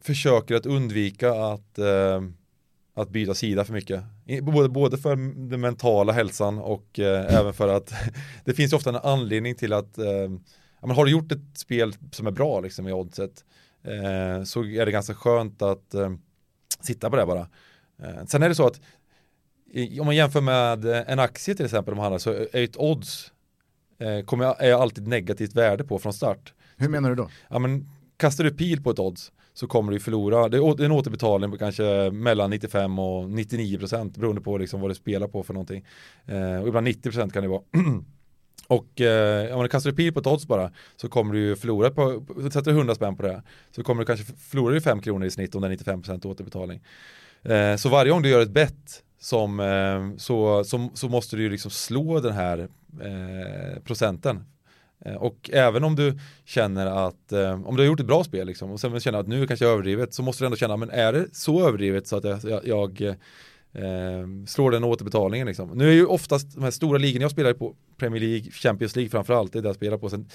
försöker att undvika att eh, att byta sida för mycket. Både, både för den mentala hälsan och eh, även för att det finns ofta en anledning till att eh, men har du gjort ett spel som är bra liksom i oddset eh, så är det ganska skönt att eh, sitta på det bara. Eh, sen är det så att om man jämför med en aktie till exempel, de handlar, så är ett odds eh, kommer, är alltid negativt värde på från start. Hur menar du då? Ja, men kastar du pil på ett odds så kommer du förlora. Det är en återbetalning på kanske mellan 95 och 99 procent beroende på liksom vad du spelar på för någonting. Eh, och ibland 90 procent kan det vara. och eh, om du kastar pil på ett odds bara så kommer du förlora på, sätter du 100 spänn på det så kommer du kanske förlora 5 kronor i snitt om det är 95 procent återbetalning. Eh, så varje gång du gör ett bett som, eh, så, som, så måste du ju liksom slå den här eh, procenten Eh, och även om du känner att, eh, om du har gjort ett bra spel liksom, och sen känner att nu kanske jag är överdrivet, så måste du ändå känna, men är det så överdrivet så att jag, jag, jag eh, slår den återbetalningen liksom. Nu är ju oftast de här stora ligorna jag spelar på, Premier League, Champions League framförallt, det är det jag spelar på. Sen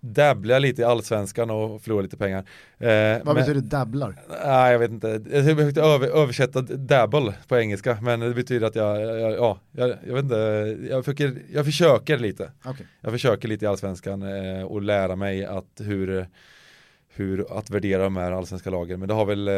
dabblar lite i allsvenskan och förlorar lite pengar. Eh, Vad betyder dabblar? Nej, jag vet inte. Jag försökte över, översätta dabble på engelska, men det betyder att jag, jag ja, jag, jag, vet inte, jag försöker, jag försöker lite. Okay. Jag försöker lite i allsvenskan eh, och lära mig att hur hur att värdera de här allsvenska lagen. Men det har väl, eh,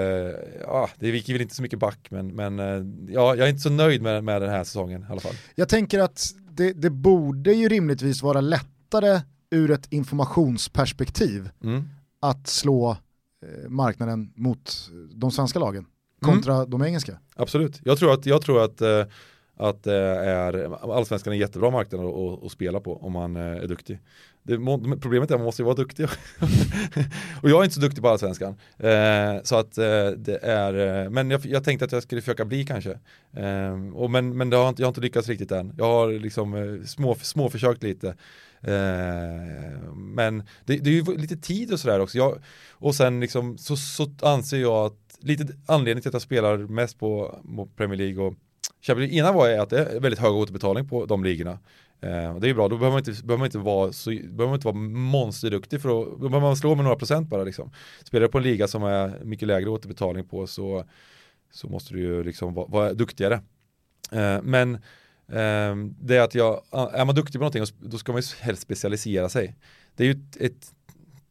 ja, det viker väl inte så mycket back, men, men eh, ja, jag är inte så nöjd med, med den här säsongen i alla fall. Jag tänker att det, det borde ju rimligtvis vara lättare ur ett informationsperspektiv mm. att slå eh, marknaden mot de svenska lagen kontra mm. de engelska. Absolut, jag tror att, jag tror att, eh, att eh, är, allsvenskan är en jättebra marknad att, att spela på om man är duktig. Det, problemet är att man måste vara duktig. och jag är inte så duktig på allsvenskan. Eh, så att eh, det är, men jag, jag, tänkte att jag skulle försöka bli kanske. Eh, och men men har inte, jag har inte lyckats riktigt än. Jag har liksom små, små försökt lite. Eh, men det, det, är ju lite tid och sådär också. Jag, och sen liksom, så, så anser jag att lite anledning till att jag spelar mest på, på Premier League och Champions Ena var att det är väldigt hög återbetalning på de ligorna. Eh, och det är bra, då behöver man inte, behöver man inte, vara, så, behöver man inte vara monsterduktig för att, då behöver man slå med några procent bara liksom. Spelar du på en liga som är mycket lägre återbetalning på så, så måste du ju liksom vara, vara duktigare. Eh, men Ehm, det är att jag, är man duktig på någonting då ska man ju helst specialisera sig. Det är ju ett, ett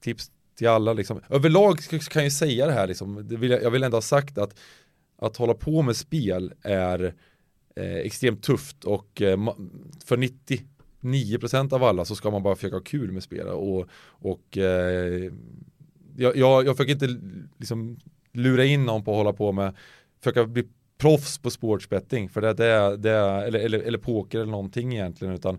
tips till alla liksom. Överlag kan jag ju säga det här liksom, det vill jag, jag, vill ändå ha sagt att att hålla på med spel är eh, extremt tufft och eh, för 99% av alla så ska man bara försöka ha kul med spel och, och eh, jag, jag, jag försöker inte liksom lura in någon på att hålla på med försöka bli proffs på sportsbetting för det, det, det eller, eller, eller poker eller någonting egentligen utan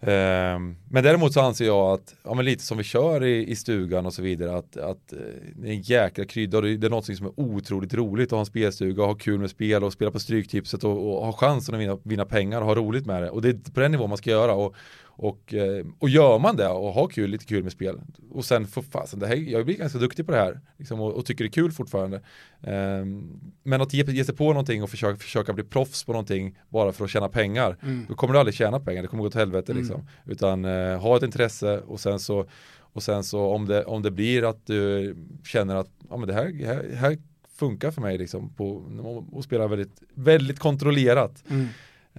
eh, men däremot så anser jag att, ja men lite som vi kör i, i stugan och så vidare, att, att eh, det är en jäkla krydda och det är något som är otroligt roligt att ha en spelstuga och ha kul med spel och spela på stryktipset och, och ha chansen att vinna, vinna pengar och ha roligt med det. Och det är på den nivån man ska göra. Och, och, eh, och gör man det och har kul, lite kul med spel och sen får fasen, det här, jag blir ganska duktig på det här liksom, och, och, tycker det är kul fortfarande. Um, men att ge, ge sig på någonting och försöka, försöka bli proffs på någonting bara för att tjäna pengar, mm. då kommer du aldrig tjäna pengar, det kommer gå till helvete mm. liksom. Utan uh, ha ett intresse och sen så och sen så om det, om det blir att du känner att ja, men det här, här, här funkar för mig liksom på, och spela väldigt, väldigt kontrollerat. Mm.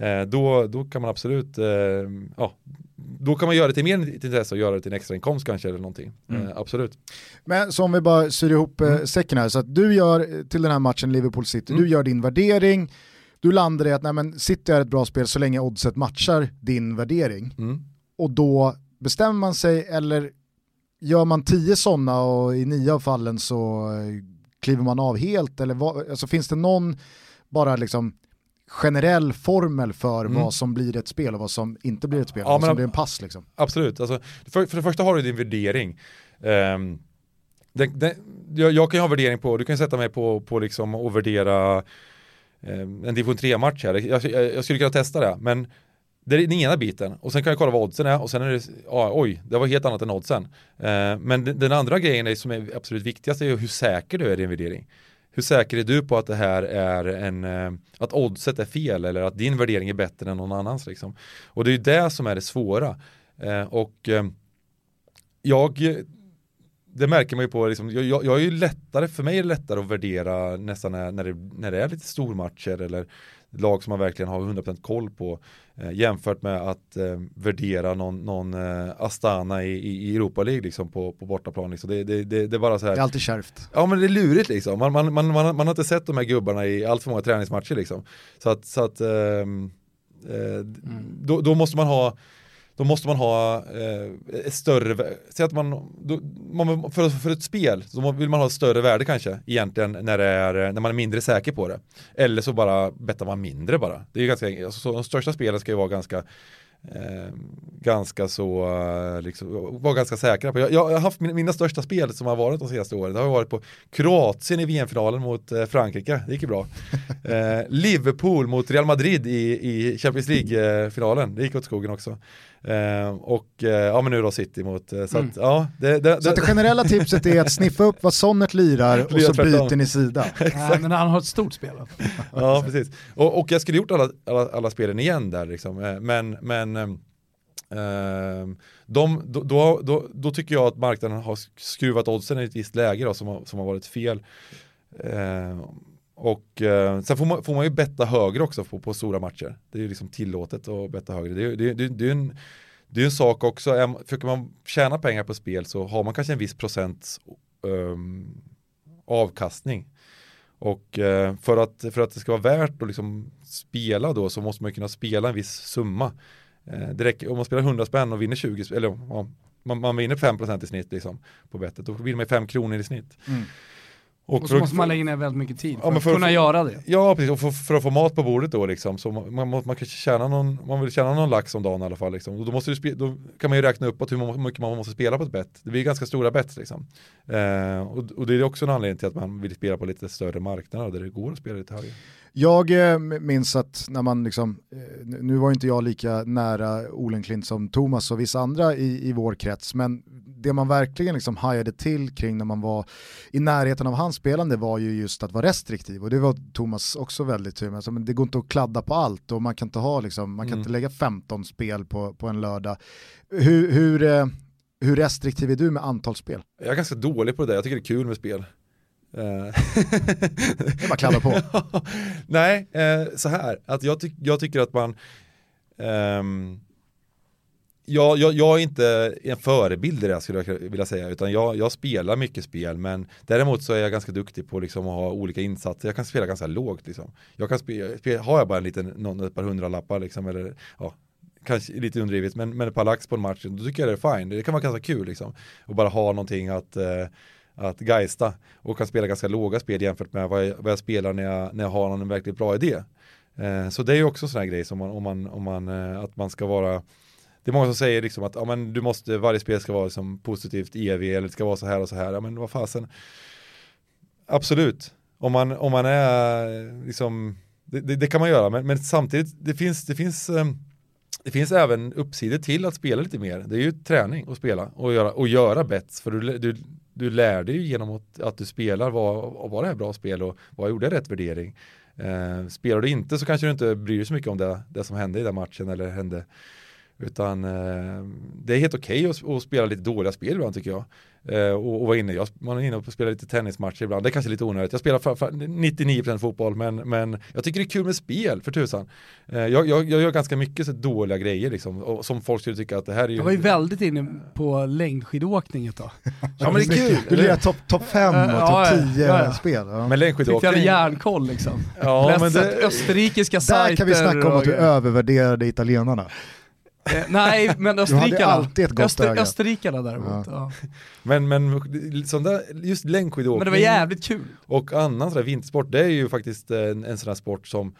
Eh, då, då kan man absolut, eh, ja, då kan man göra det till mer ett intresse och göra det till en extra inkomst kanske eller någonting. Mm. Eh, absolut. Men så om vi bara syr ihop eh, mm. säcken här, så att du gör till den här matchen Liverpool City, mm. du gör din värdering, du landar i att nej, men City är ett bra spel så länge oddset matchar din värdering. Mm. Och då bestämmer man sig eller gör man tio sådana och i nio av fallen så eh, kliver man av helt eller vad, alltså finns det någon bara liksom generell formel för mm. vad som blir ett spel och vad som inte blir ett spel, ja, vad som blir en pass liksom. Absolut, alltså, för, för det första har du din värdering. Um, den, den, jag, jag, kan ju ha värdering på, du kan sätta mig på, på liksom att värdera um, en division 3-match här, jag, jag, jag, skulle kunna testa det, men det är den ena biten och sen kan jag kolla vad oddsen är och sen är det, ja, oj, det var helt annat än oddsen. Uh, men den, den, andra grejen är, som är absolut viktigast är hur säker du är i din värdering hur säker är du på att det här är en, eh, att oddset är fel eller att din värdering är bättre än någon annans liksom. Och det är ju det som är det svåra. Eh, och eh, jag, det märker man ju på, liksom, jag, jag, är ju lättare, för mig är det lättare att värdera nästan när, när, det, när det är lite stormatcher eller lag som man verkligen har 100% koll på jämfört med att eh, värdera någon, någon eh, Astana i, i Europa League liksom på, på bortaplan. Liksom. Det, det, det, det, är bara så här. Det är alltid kärvt. Ja men det är lurigt liksom. Man, man, man, man, man har inte sett de här gubbarna i allt för många träningsmatcher liksom. Så att, så att ehm, eh, mm. då, då måste man ha då måste man ha eh, ett större, säg att man, då, man för, för ett spel så vill man ha ett större värde kanske egentligen när, det är, när man är mindre säker på det. Eller så bara bettar man mindre bara. Det är ganska alltså, så de största spelen ska ju vara ganska eh, ganska så, eh, liksom, var ganska säkra på. Jag, jag, har haft mina, mina, största spel som har varit de senaste åren, det har varit på Kroatien i VM-finalen mot eh, Frankrike, det gick ju bra. eh, Liverpool mot Real Madrid i, i Champions League-finalen, det gick åt skogen också. Eh, och eh, ja men nu då City mot, eh, så att, mm. ja. Det, det, så det, det generella tipset är att sniffa upp vad Sonnet lirar och så byter ni sida. Nej, men han har ett stort spel. ja precis. Och, och jag skulle gjort alla, alla, alla spelen igen där liksom. Eh, men, men eh, de, då, då, då, då, tycker jag att marknaden har skruvat oddsen i ett visst läge då, som, har, som har varit fel. Och eh, sen får man, får man ju betta högre också på, på stora matcher. Det är ju liksom tillåtet att betta högre. Det är, det, det, det är en, det är en sak också, försöker man tjäna pengar på spel så har man kanske en viss procent um, avkastning. Och uh, för, att, för att det ska vara värt att liksom spela då så måste man kunna spela en viss summa. Uh, det räcker, om man spelar 100 spänn och vinner 20, eller ja, man, man vinner 5% i snitt liksom, på bettet, då vinner man 5 kronor i snitt. Mm. Och, och så måste man lägga ner väldigt mycket tid för, ja, för att kunna göra det. Ja, precis. Och för, för, att få mat på bordet då liksom. Så man, man, man kanske tjäna någon, man vill tjäna någon lax om dagen i alla fall. Liksom. Och då, måste du då kan man ju räkna uppåt hur mycket man måste spela på ett bett. Det blir ganska stora bett liksom. Eh, och, och, det är också en anledning till att man vill spela på lite större marknader där det går att spela lite högre. Jag eh, minns att när man liksom, eh, nu var inte jag lika nära Olenklint som Thomas och vissa andra i, i vår krets, men det man verkligen liksom hajade till kring när man var i närheten av hans spelande var ju just att vara restriktiv och det var Thomas också väldigt tydlig alltså, men det går inte att kladda på allt och man kan inte ha liksom, man kan mm. inte lägga 15 spel på, på en lördag. Hur, hur, eh, hur restriktiv är du med antal spel? Jag är ganska dålig på det, jag tycker det är kul med spel. Eh. det är bara kladda på. Nej, eh, så här, att jag, ty jag tycker att man um, jag, jag, jag, är inte en förebild i det skulle jag vilja säga, utan jag, jag, spelar mycket spel, men däremot så är jag ganska duktig på liksom att ha olika insatser. Jag kan spela ganska lågt liksom. Jag kan spela, spela har jag bara en liten, någon, ett par hundralappar liksom, eller ja, kanske lite undrivet, men, men ett par lax på en match, då tycker jag det är fine. Det kan vara ganska kul liksom. Och bara ha någonting att eh, att geista och kan spela ganska låga spel jämfört med vad jag, vad jag spelar när jag, när jag har en verkligt bra idé. Eh, så det är ju också en sån här grej som man, om man, om man, eh, att man ska vara det är många som säger liksom att ja, men du måste, varje spel ska vara liksom positivt EV eller det ska vara så här och så här. Ja, men vad fasen. Absolut, om man, om man är liksom, det, det, det kan man göra, men, men, samtidigt, det finns, det finns ehm, det finns även uppsidor till att spela lite mer. Det är ju träning att spela och göra, och göra bets. För du, du, du lär dig genom att, att du spelar vad, vad det är bra spel och vad gjorde jag rätt värdering. Eh, spelar du inte så kanske du inte bryr dig så mycket om det, det som hände i den matchen eller hände utan eh, det är helt okej okay att, att, spela lite dåliga spel ibland tycker jag. Eh, och, och vara inne, jag, man är inne och spelar lite tennismatcher ibland, det är kanske lite onödigt. Jag spelar för, för 99% fotboll men, men jag tycker det är kul med spel för tusan. Eh, jag, jag, jag, gör ganska mycket så dåliga grejer liksom, och, som folk skulle tycka att det här är ju... Jag var ju väldigt inne på längdskidåkning ett tag. ja men det är kul! Du lirar topp top 5 och topp 10 ja, ja. spel. Ja. Men längdskidåkning... Fick jag hade järnkoll liksom. Ja, men det... österrikiska sajter. Där kan vi snacka om att du övervärderade italienarna. Eh, nej, men österrikarna. Öster. Österrikarna däremot. Ja. Ja. Men, men sån där, just längdskidåkning. Men det var jävligt kul. Och annan sån vintersport, det är ju faktiskt en, en sån här sport som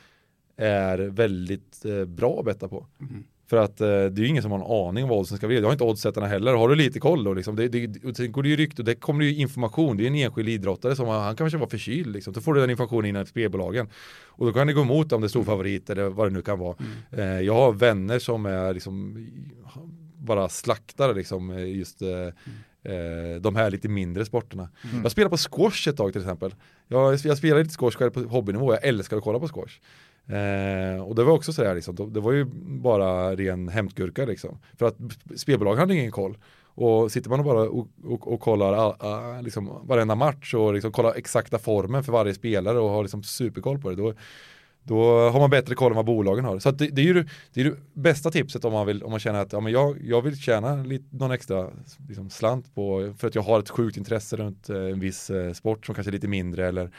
är väldigt eh, bra att betta på. Mm. För att eh, det är ju ingen som har en aning om vad oddsen ska bli. Det har inte oddsättarna heller. Har du lite koll då liksom, det, det, sen går det ju rykte och det kommer ju information. Det är en enskild idrottare som han kanske var förkyld liksom. Då får du den informationen innan spelbolagen. Och då kan det gå emot om det är stor favorit eller vad det nu kan vara. Mm. Eh, jag har vänner som är liksom bara slaktare liksom just eh, eh, de här lite mindre sporterna. Mm. Jag spelar på squash ett tag till exempel. Jag, jag spelar lite squash själv på hobbynivå. Jag älskar att kolla på squash. Eh, och det var också sådär liksom, det var ju bara ren hämtgurka liksom. För att spelbolagen hade ingen koll. Och sitter man bara och, och, och kollar all, all, liksom varenda match och liksom kollar exakta formen för varje spelare och har liksom superkoll på det, då, då har man bättre koll än vad bolagen har. Så det, det, är ju det, är det bästa tipset om man, vill, om man känner att ja, men jag, jag vill tjäna lite, någon extra liksom, slant på, för att jag har ett sjukt intresse runt eh, en viss eh, sport som kanske är lite mindre eller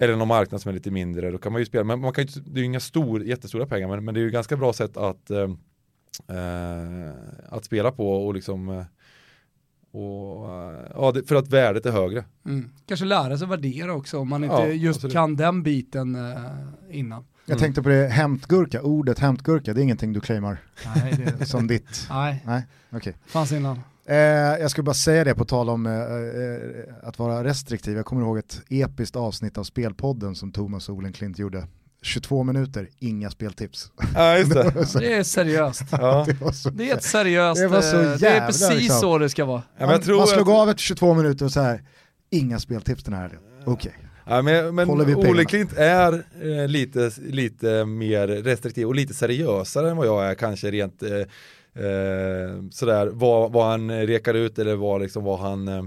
eller någon marknad som är lite mindre, då kan man ju spela, men man kan ju, det är ju inga stor, jättestora pengar, men, men det är ju ganska bra sätt att, eh, eh att spela på och liksom eh, och, ja, för att värdet är högre. Mm. Kanske lära sig värdera också om man inte ja, just absolut. kan den biten eh, innan. Jag mm. tänkte på det, hämtgurka, ordet hämtgurka, det är ingenting du claimar Nej, det... som ditt? Nej, Nej? Okay. fanns innan. Eh, jag skulle bara säga det på tal om eh, eh, att vara restriktiv. Jag kommer ihåg ett episkt avsnitt av Spelpodden som Thomas Olenklint gjorde. 22 minuter, inga speltips. Ja, just det. det är seriöst. Ja. Det, så, det, är ett seriöst, det, var så jävla, det är precis liksom. så det ska vara. Ja, man, man slog att... av efter 22 minuter och så här, inga speltips den här helgen. Okej. Okay. Ja, men men Ole Klint är eh, lite, lite mer restriktiv och lite seriösare än vad jag är kanske rent eh, eh, sådär vad, vad han rekar ut eller vad, liksom, vad han eh,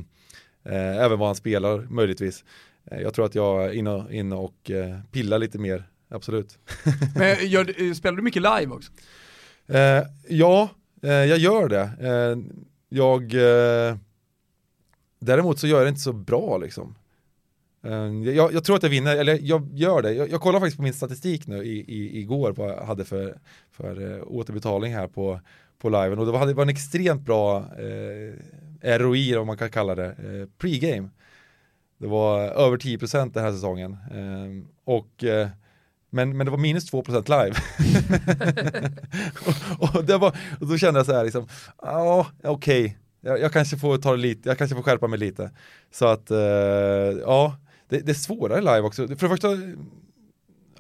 eh även vad han spelar möjligtvis. Eh, jag tror att jag är inne, och eh, pillar lite mer, absolut. Men gör, spelar du mycket live också? ja, jag gör det. jag Däremot så gör jag det inte så bra liksom. Jag, jag, tror att jag vinner, eller jag gör det. Jag, jag kollar faktiskt på min statistik nu i, i, igår vad jag hade för, för återbetalning här på, på liven och det var, det var en extremt bra eh, ROI om man kan kalla det, eh, pregame. Det var över 10% den här säsongen. Eh, och, eh, men, men det var minus 2% live. och, och, det var, och då kände jag så här, liksom, ja okej, okay. jag, jag, kanske får ta lite, jag kanske får skärpa mig lite. Så att, eh, ja, det, det är svårare live också. För det första,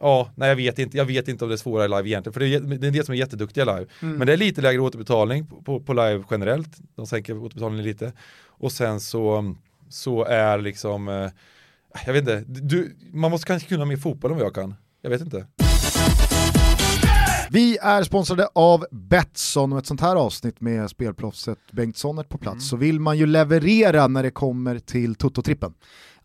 Ja, nej jag vet inte, jag vet inte om det är svårare live egentligen, för det är, det är en del som är jätteduktiga live. Mm. Men det är lite lägre återbetalning på, på, på, live generellt, de sänker återbetalningen lite. Och sen så, så är liksom, eh, jag vet inte, du, man måste kanske kunna mer fotboll än vad jag kan. Jag vet inte. Vi är sponsrade av Betsson och ett sånt här avsnitt med spelproffset Bengt Sonnert på plats mm. så vill man ju leverera när det kommer till Toto-trippen.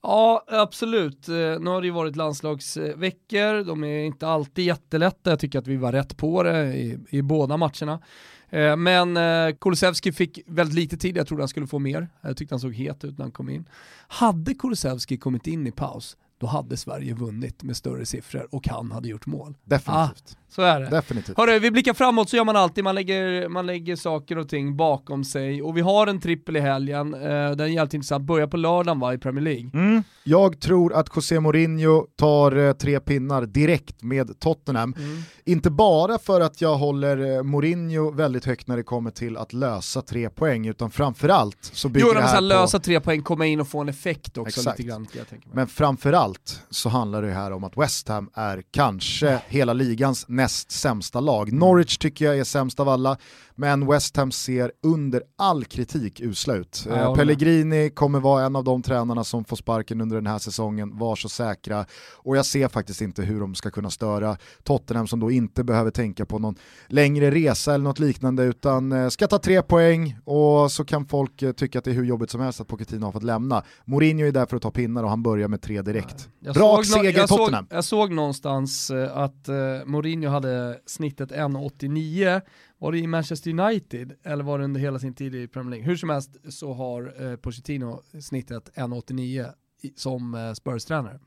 Ja, absolut. Eh, nu har det ju varit landslagsveckor, de är inte alltid jättelätta, jag tycker att vi var rätt på det i, i båda matcherna. Eh, men eh, Kulusevski fick väldigt lite tid, jag trodde han skulle få mer. Jag tyckte han såg het ut när han kom in. Hade Kulusevski kommit in i paus, då hade Sverige vunnit med större siffror och han hade gjort mål. Definitivt. Ah, så är det. Definitivt. Hörru, vi blickar framåt så gör man alltid, man lägger, man lägger saker och ting bakom sig och vi har en trippel i helgen, uh, den är jävligt intressant, börjar på lördagen va, i Premier League. Mm. Jag tror att José Mourinho tar uh, tre pinnar direkt med Tottenham. Mm. Inte bara för att jag håller uh, Mourinho väldigt högt när det kommer till att lösa tre poäng, utan framförallt så bygger jo, det här på... lösa tre poäng, komma in och få en effekt också Exakt. lite grann. Men framförallt så handlar det här om att West Ham är kanske hela ligans näst sämsta lag. Norwich tycker jag är sämst av alla, men West Ham ser under all kritik usla ut. Ja, Pellegrini kommer vara en av de tränarna som får sparken under den här säsongen, var så säkra. Och jag ser faktiskt inte hur de ska kunna störa Tottenham som då inte behöver tänka på någon längre resa eller något liknande utan eh, ska ta tre poäng och så kan folk eh, tycka att det är hur jobbigt som helst att Pochettino har fått lämna. Mourinho är där för att ta pinnar och han börjar med tre direkt. Bra seger jag Tottenham. Såg, jag såg någonstans eh, att Mourinho hade snittet 1,89 var det i Manchester United eller var det under hela sin tid i Premier League? Hur som helst så har eh, Pochettino snittet 1,89 som eh, Spurs-tränare.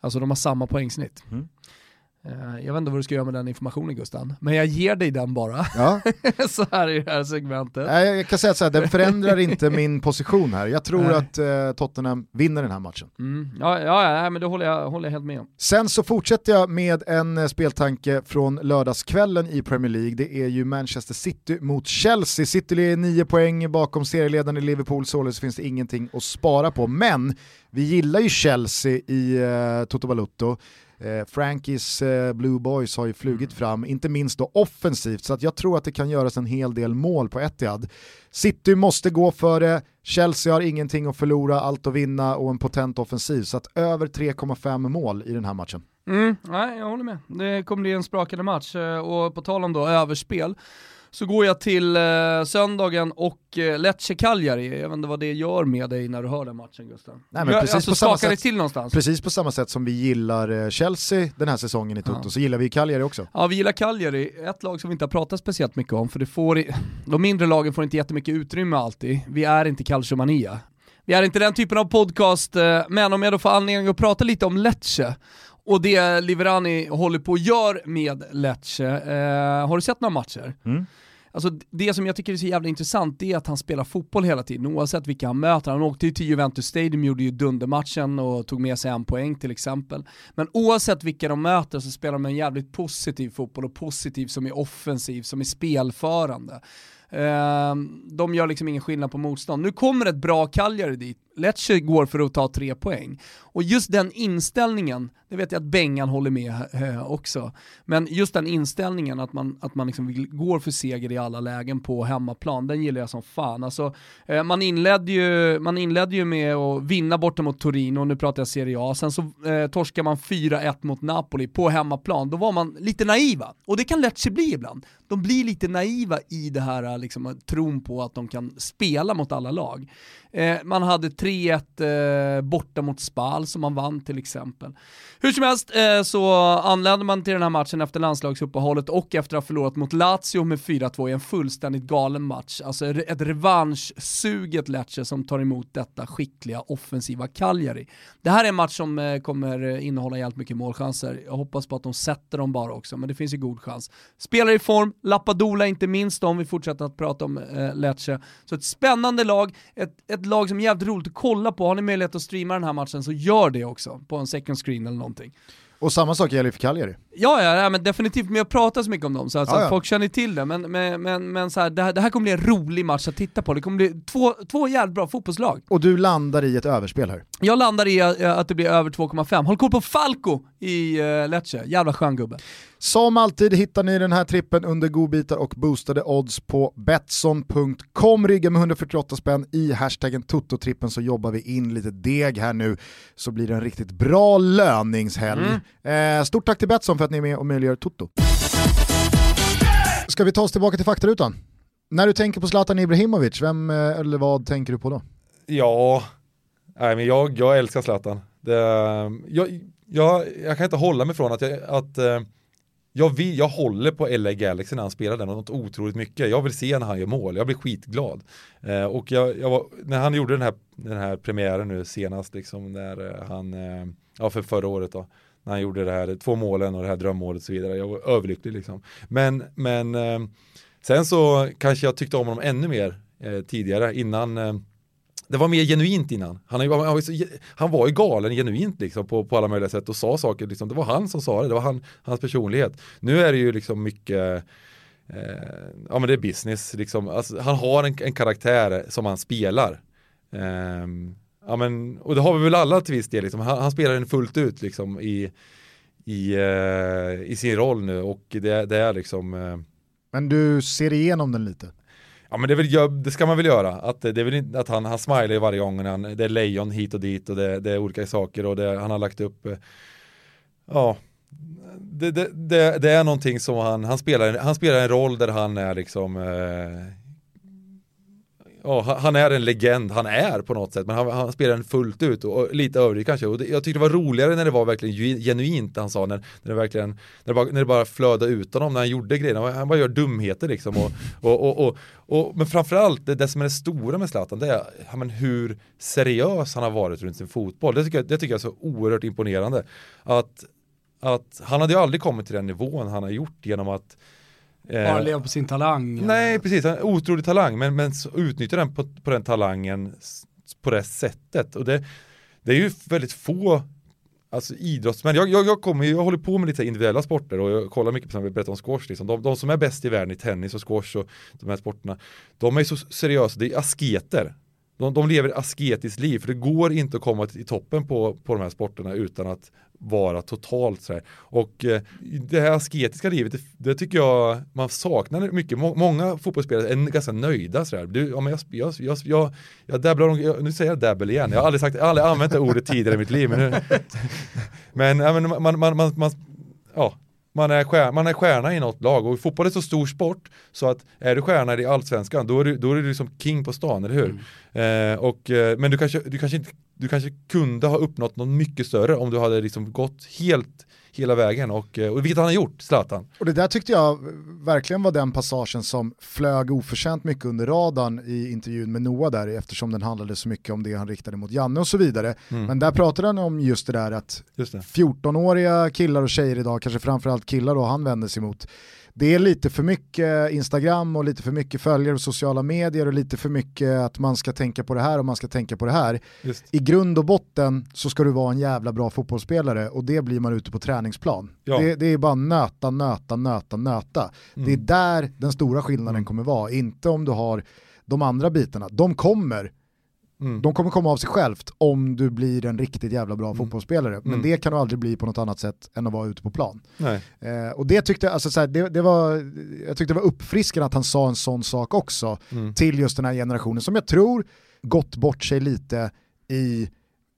Alltså de har samma poängsnitt. Mm. Eh, jag vet inte vad du ska göra med den informationen Gusten, men jag ger dig den bara. Ja. så här i det här segmentet. Jag kan säga så här, den förändrar inte min position här. Jag tror Nej. att eh, Tottenham vinner den här matchen. Mm. Ja, ja, ja, men det håller jag, håller jag helt med om. Sen så fortsätter jag med en eh, speltanke från lördagskvällen i Premier League. Det är ju Manchester City mot Chelsea. City är 9 poäng bakom serieledaren i Liverpool, således finns det ingenting att spara på. Men vi gillar ju Chelsea i uh, Toto Balutto. Eh, Frankies eh, Blue Boys har ju flugit mm. fram, inte minst då offensivt, så att jag tror att det kan göras en hel del mål på Etihad. City måste gå för det, Chelsea har ingenting att förlora, allt att vinna och en potent offensiv, så att över 3,5 mål i den här matchen. Mm, nej, jag håller med. Det kommer bli en sprakande match, eh, och på tal om då överspel, så går jag till eh, söndagen och eh, Lecce-Cagliari. Jag vet inte vad det gör med dig när du hör den matchen Gustav. Nej, men precis alltså, på samma sätt- till någonstans? Precis på samma sätt som vi gillar eh, Chelsea den här säsongen i Toto, Ja. så gillar vi Cagliari också. Ja, vi gillar Cagliari, ett lag som vi inte har pratat speciellt mycket om, för det får, i- de mindre lagen får inte jättemycket utrymme alltid. Vi är inte Calciomania. Vi är inte den typen av podcast, eh, men om jag då får anledning att prata lite om Lecce, och det Liverani håller på och gör med Lecce. Eh, har du sett några matcher? Mm. Alltså det som jag tycker är så jävla intressant det är att han spelar fotboll hela tiden, oavsett vilka han möter. Han åkte ju till Juventus Stadium, gjorde ju dundermatchen och tog med sig en poäng till exempel. Men oavsett vilka de möter så spelar de en jävligt positiv fotboll och positiv som är offensiv, som är spelförande. Eh, de gör liksom ingen skillnad på motstånd. Nu kommer ett bra Cagliari dit, Lecce går för att ta tre poäng. Och just den inställningen, det vet jag att Bengan håller med eh, också, men just den inställningen att man, att man liksom vill, går för seger i alla lägen på hemmaplan, den gillar jag som fan. Alltså, eh, man, inledde ju, man inledde ju med att vinna borta mot Torino, nu pratar jag Serie A, sen så eh, torskar man 4-1 mot Napoli på hemmaplan, då var man lite naiva. Och det kan Lecce bli ibland. De blir lite naiva i det här liksom, tron på att de kan spela mot alla lag. Eh, man hade 3-1 eh, borta mot Spal som man vann till exempel. Hur som helst eh, så anlände man till den här matchen efter landslagsuppehållet och efter att ha förlorat mot Lazio med 4-2 i en fullständigt galen match. Alltså ett revanschsuget Lecce som tar emot detta skickliga offensiva Cagliari. Det här är en match som eh, kommer innehålla jävligt mycket målchanser. Jag hoppas på att de sätter dem bara också, men det finns ju god chans. Spelar i form, Lappadola inte minst om vi fortsätter att prata om eh, Lecce. Så ett spännande lag, ett, ett lag som är jävligt roligt inte kolla på. Har ni möjlighet att streama den här matchen så gör det också på en second screen eller någonting. Och samma sak gäller för Cagliari. Ja, ja, ja men definitivt, men jag pratar så mycket om dem så, alltså, Ja, ja. folk känner till det. Men, men, men, men så här, det, här, det här kommer bli en rolig match att titta på. Det kommer bli två, två jävligt bra fotbollslag. Och du landar i ett överspel här. Jag landar i eh, att det blir över 2,5. Håll koll på Falco i uh, Lecce, jävla skön gubbe. Som alltid hittar ni den här trippen under godbitar och boostade odds på Betsson.com. Rygga med 148 spänn i hashtaggen Toto-trippen så jobbar vi in lite deg här nu så blir det en riktigt bra löningshelg. Eh, stort tack till Betsson för att ni är med och möjliggör Toto. Ska vi ta oss tillbaka till faktarutan? När du tänker på Zlatan Ibrahimovic, vem eh, eller vad tänker du på då? Ja, nej men jag, jag älskar Zlatan. Det, jag, jag, jag kan inte hålla mig från att jag, att, eh, jag, vill, jag håller på LA Galaxy när han spelar den och något otroligt mycket. Jag vill se när han gör mål, jag blir skitglad. Eh, och jag, jag var, när han gjorde den här, den här premiären nu senast, liksom, när eh, han, eh, ja för förra året då, när han gjorde det här, två målen och det här drömmålet och så vidare. Jag var överlycklig liksom. Men, men eh, sen så kanske jag tyckte om honom ännu mer eh, tidigare innan eh, det var mer genuint innan. Han, han, var ju han var ju galen genuint liksom på, på alla möjliga sätt och sa saker. Liksom. Det var han som sa det, det var han, hans personlighet. Nu är det ju liksom mycket, eh, ja men det är business liksom. Alltså, han har en, en karaktär som han spelar. Eh, ja men, och det har vi väl alla till viss del. Liksom. Han, han spelar den fullt ut liksom i, i, eh, i sin roll nu och det, det är liksom eh, Men du ser igenom den lite. Ja men det, väl, det ska man väl göra, att, det är väl inte, att han, han smilar varje gång, han, det är lejon hit och dit och det, det är olika saker och det, han har lagt upp, eh, ja, det, det, det, det är någonting som han, han spelar, han spelar en roll där han är liksom, eh, ja, han- är en legend, han är på något sätt, men han, han spelar den fullt ut och, och lite överdrivet kanske. Och det, jag tyckte det var roligare när det var verkligen genuint, han sa, när, när det verkligen, när det, bara, när det bara flödade ut honom, när han gjorde grejerna, han bara gör dumheter liksom. Och, och, och, och, och, men framförallt, det, det som är det stora med Zlatan, det är ja, men hur seriös han har varit runt sin fotboll. Det tycker jag, det tycker jag är så oerhört imponerande. Att, att han hade ju aldrig kommit till den nivån han har gjort genom att bara leva på sin talang. Nej, precis. Han har otrolig talang, men, men så utnyttjar den på, på den talangen på det sättet. Och det, det är ju väldigt få alltså, idrottsmän. Jag, jag, jag, kommer, jag håller på med lite individuella sporter och jag kollar mycket på, som vi berättade om squash. Liksom. De, de som är bäst i världen i tennis och squash och de här sporterna, de är så seriösa, det är asketer. De, de lever ett asketiskt liv, för det går inte att komma till toppen på, på de här sporterna utan att vara totalt sådär. Och eh, det här asketiska livet, det, det tycker jag man saknar mycket. Må, många fotbollsspelare är ganska nöjda sådär. Du, ja, men jag, jag, jag, jag, jag dabblar, jag, nu säger jag dabbel igen. Jag har aldrig, sagt, jag har aldrig använt det ordet tidigare i mitt liv. Men, nu, men, ja, men man, man, man, man, ja, man är, stjärna, man är stjärna i något lag och fotboll är så stor sport så att är du stjärna i allsvenskan då är du, då är du liksom king på stan, eller hur? Mm. Eh, och, eh, men du kanske, du, kanske inte, du kanske kunde ha uppnått något mycket större om du hade liksom gått helt hela vägen och, eh, och vilket han har gjort, Zlatan. Och det där tyckte jag verkligen var den passagen som flög oförtjänt mycket under radarn i intervjun med Noah där eftersom den handlade så mycket om det han riktade mot Janne och så vidare. Mm. Men där pratade han om just det där att 14-åriga killar och tjejer idag, kanske framförallt killar då han vänder sig mot, det är lite för mycket Instagram och lite för mycket följare och sociala medier och lite för mycket att man ska tänka på det här och man ska tänka på det här. Just. I grund och botten så ska du vara en jävla bra fotbollsspelare och det blir man ute på träningsplan. Ja. Det, det, är bara nöta, nöta, nöta, nöta. Mm. Det är där den stora skillnaden mm. kommer vara, inte om du har de andra bitarna. De kommer Mm. De kommer komma av sig självt om du blir en riktigt jävla bra mm. fotbollsspelare. Men mm. det kan du aldrig bli på något annat sätt än att vara ute på plan. Eh, och det tyckte alltså, så det, det, var, jag tyckte det var uppfriskande att han sa en sån sak också mm. till just den här generationen som jag tror gått bort sig lite i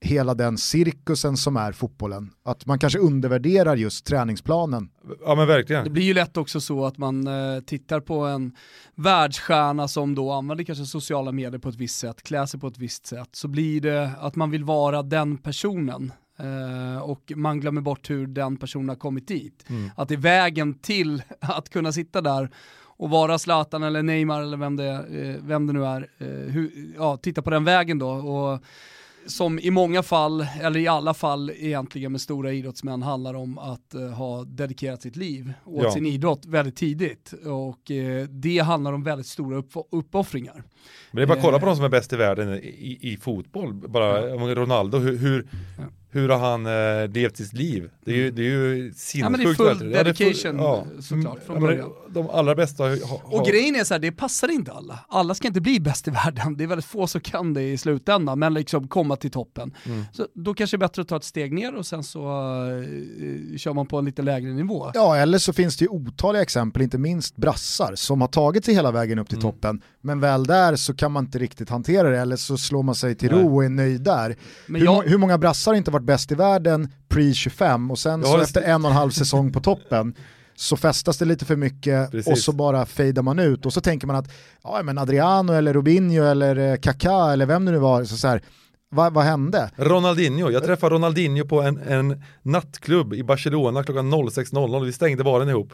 hela den cirkusen som är fotbollen. Att man kanske undervärderar just träningsplanen. Ja men verkligen. Det blir ju lätt också så att man eh, tittar på en världsstjärna som då använder kanske sociala medier på ett visst sätt, klär sig på ett visst sätt, så blir det att man vill vara den personen. Uh, och man glömmer bort hur den personen har kommit dit. Mm. Att det är vägen till att kunna sitta där och vara Zlatan eller Neymar eller vem det, uh, vem det nu är, uh, hur, ja, titta på den vägen då. Och som i många fall, eller i alla fall egentligen med stora idrottsmän, handlar om att uh, ha dedikerat sitt liv åt ja. sin idrott väldigt tidigt. Och uh, det handlar om väldigt stora upp uppoffringar. Men det är bara att kolla på de som är bäst i världen i, i fotboll, bara ja. Ronaldo, hur, hur ja hur har han eh, levt sitt liv? Det är ju, det är ju sinnessjukt. Ja men det är full dedication ja, full, ja. såklart från början. De allra bästa har, Och grejen är så här, det passar inte alla. Alla ska inte bli bäst i världen, det är väldigt få som kan det i slutändan, men liksom komma till toppen. Mm. Så då kanske det är bättre att ta ett steg ner och sen så uh, kör man på en lite lägre nivå. Ja, eller så finns det ju otaliga exempel, inte minst brassar, som har tagit sig hela vägen upp till mm. toppen, men väl där så kan man inte riktigt hantera det, eller så slår man sig till Nej. ro och är nöjd där. Men hur, jag... hur många brassar har inte varit bäst i världen pre-25 och sen så efter en och en halv säsong på toppen så festas det lite för mycket Precis. och så bara fejdar man ut och så tänker man att ja, men Adriano eller Robinho eller eh, Kaká eller vem det nu var, så, så här, vad, vad, hände? Ronaldinho, jag träffade Ronaldinho på en, en nattklubb i Barcelona klockan 06.00, vi stängde baren ihop.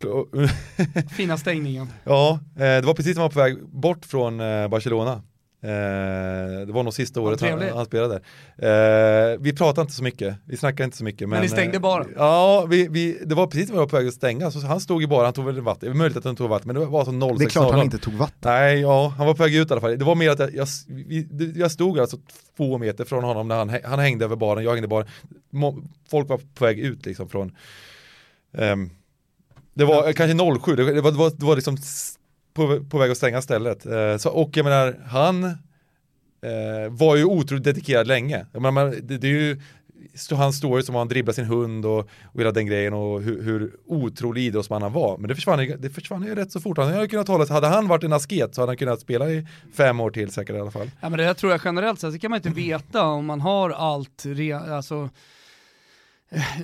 Fina stängningen. Ja, eh, det var precis som han var på väg bort från eh, Barcelona. Eh, det var nog sista året han, han, spelade. Vi pratade inte så mycket, vi snackade inte så mycket. Men, men ni stängde bara? Ja, vi, vi, det var precis när vi var på väg att stänga, så han stod i bara, han tog väl vatten, det är möjligt att han tog vatten, men det var så 06 Det är klart han inte tog vatten. Nej, ja, han var på väg ut i alla fall. Det var mer att jag, jag, jag stod alltså två meter från honom när han, han hängde över baren, jag hängde baren. Folk var på väg ut liksom från um, det var ja. kanske 07, det var, det var, det var liksom på, på väg att stänga stället. Eh, så, och jag menar, han eh, var ju otroligt dedikerad länge. Jag menar, det, det är ju hans story som han dribblar sin hund och, och hela den grejen och hur, hur otrolig idrottsman han var. Men det försvann, det försvann ju rätt så fort. Han hade kunnat hålla hade han varit en asket så hade han kunnat spela i fem år till säkert i alla fall. Ja men det tror jag generellt sett, det kan man inte veta om man har allt, re, alltså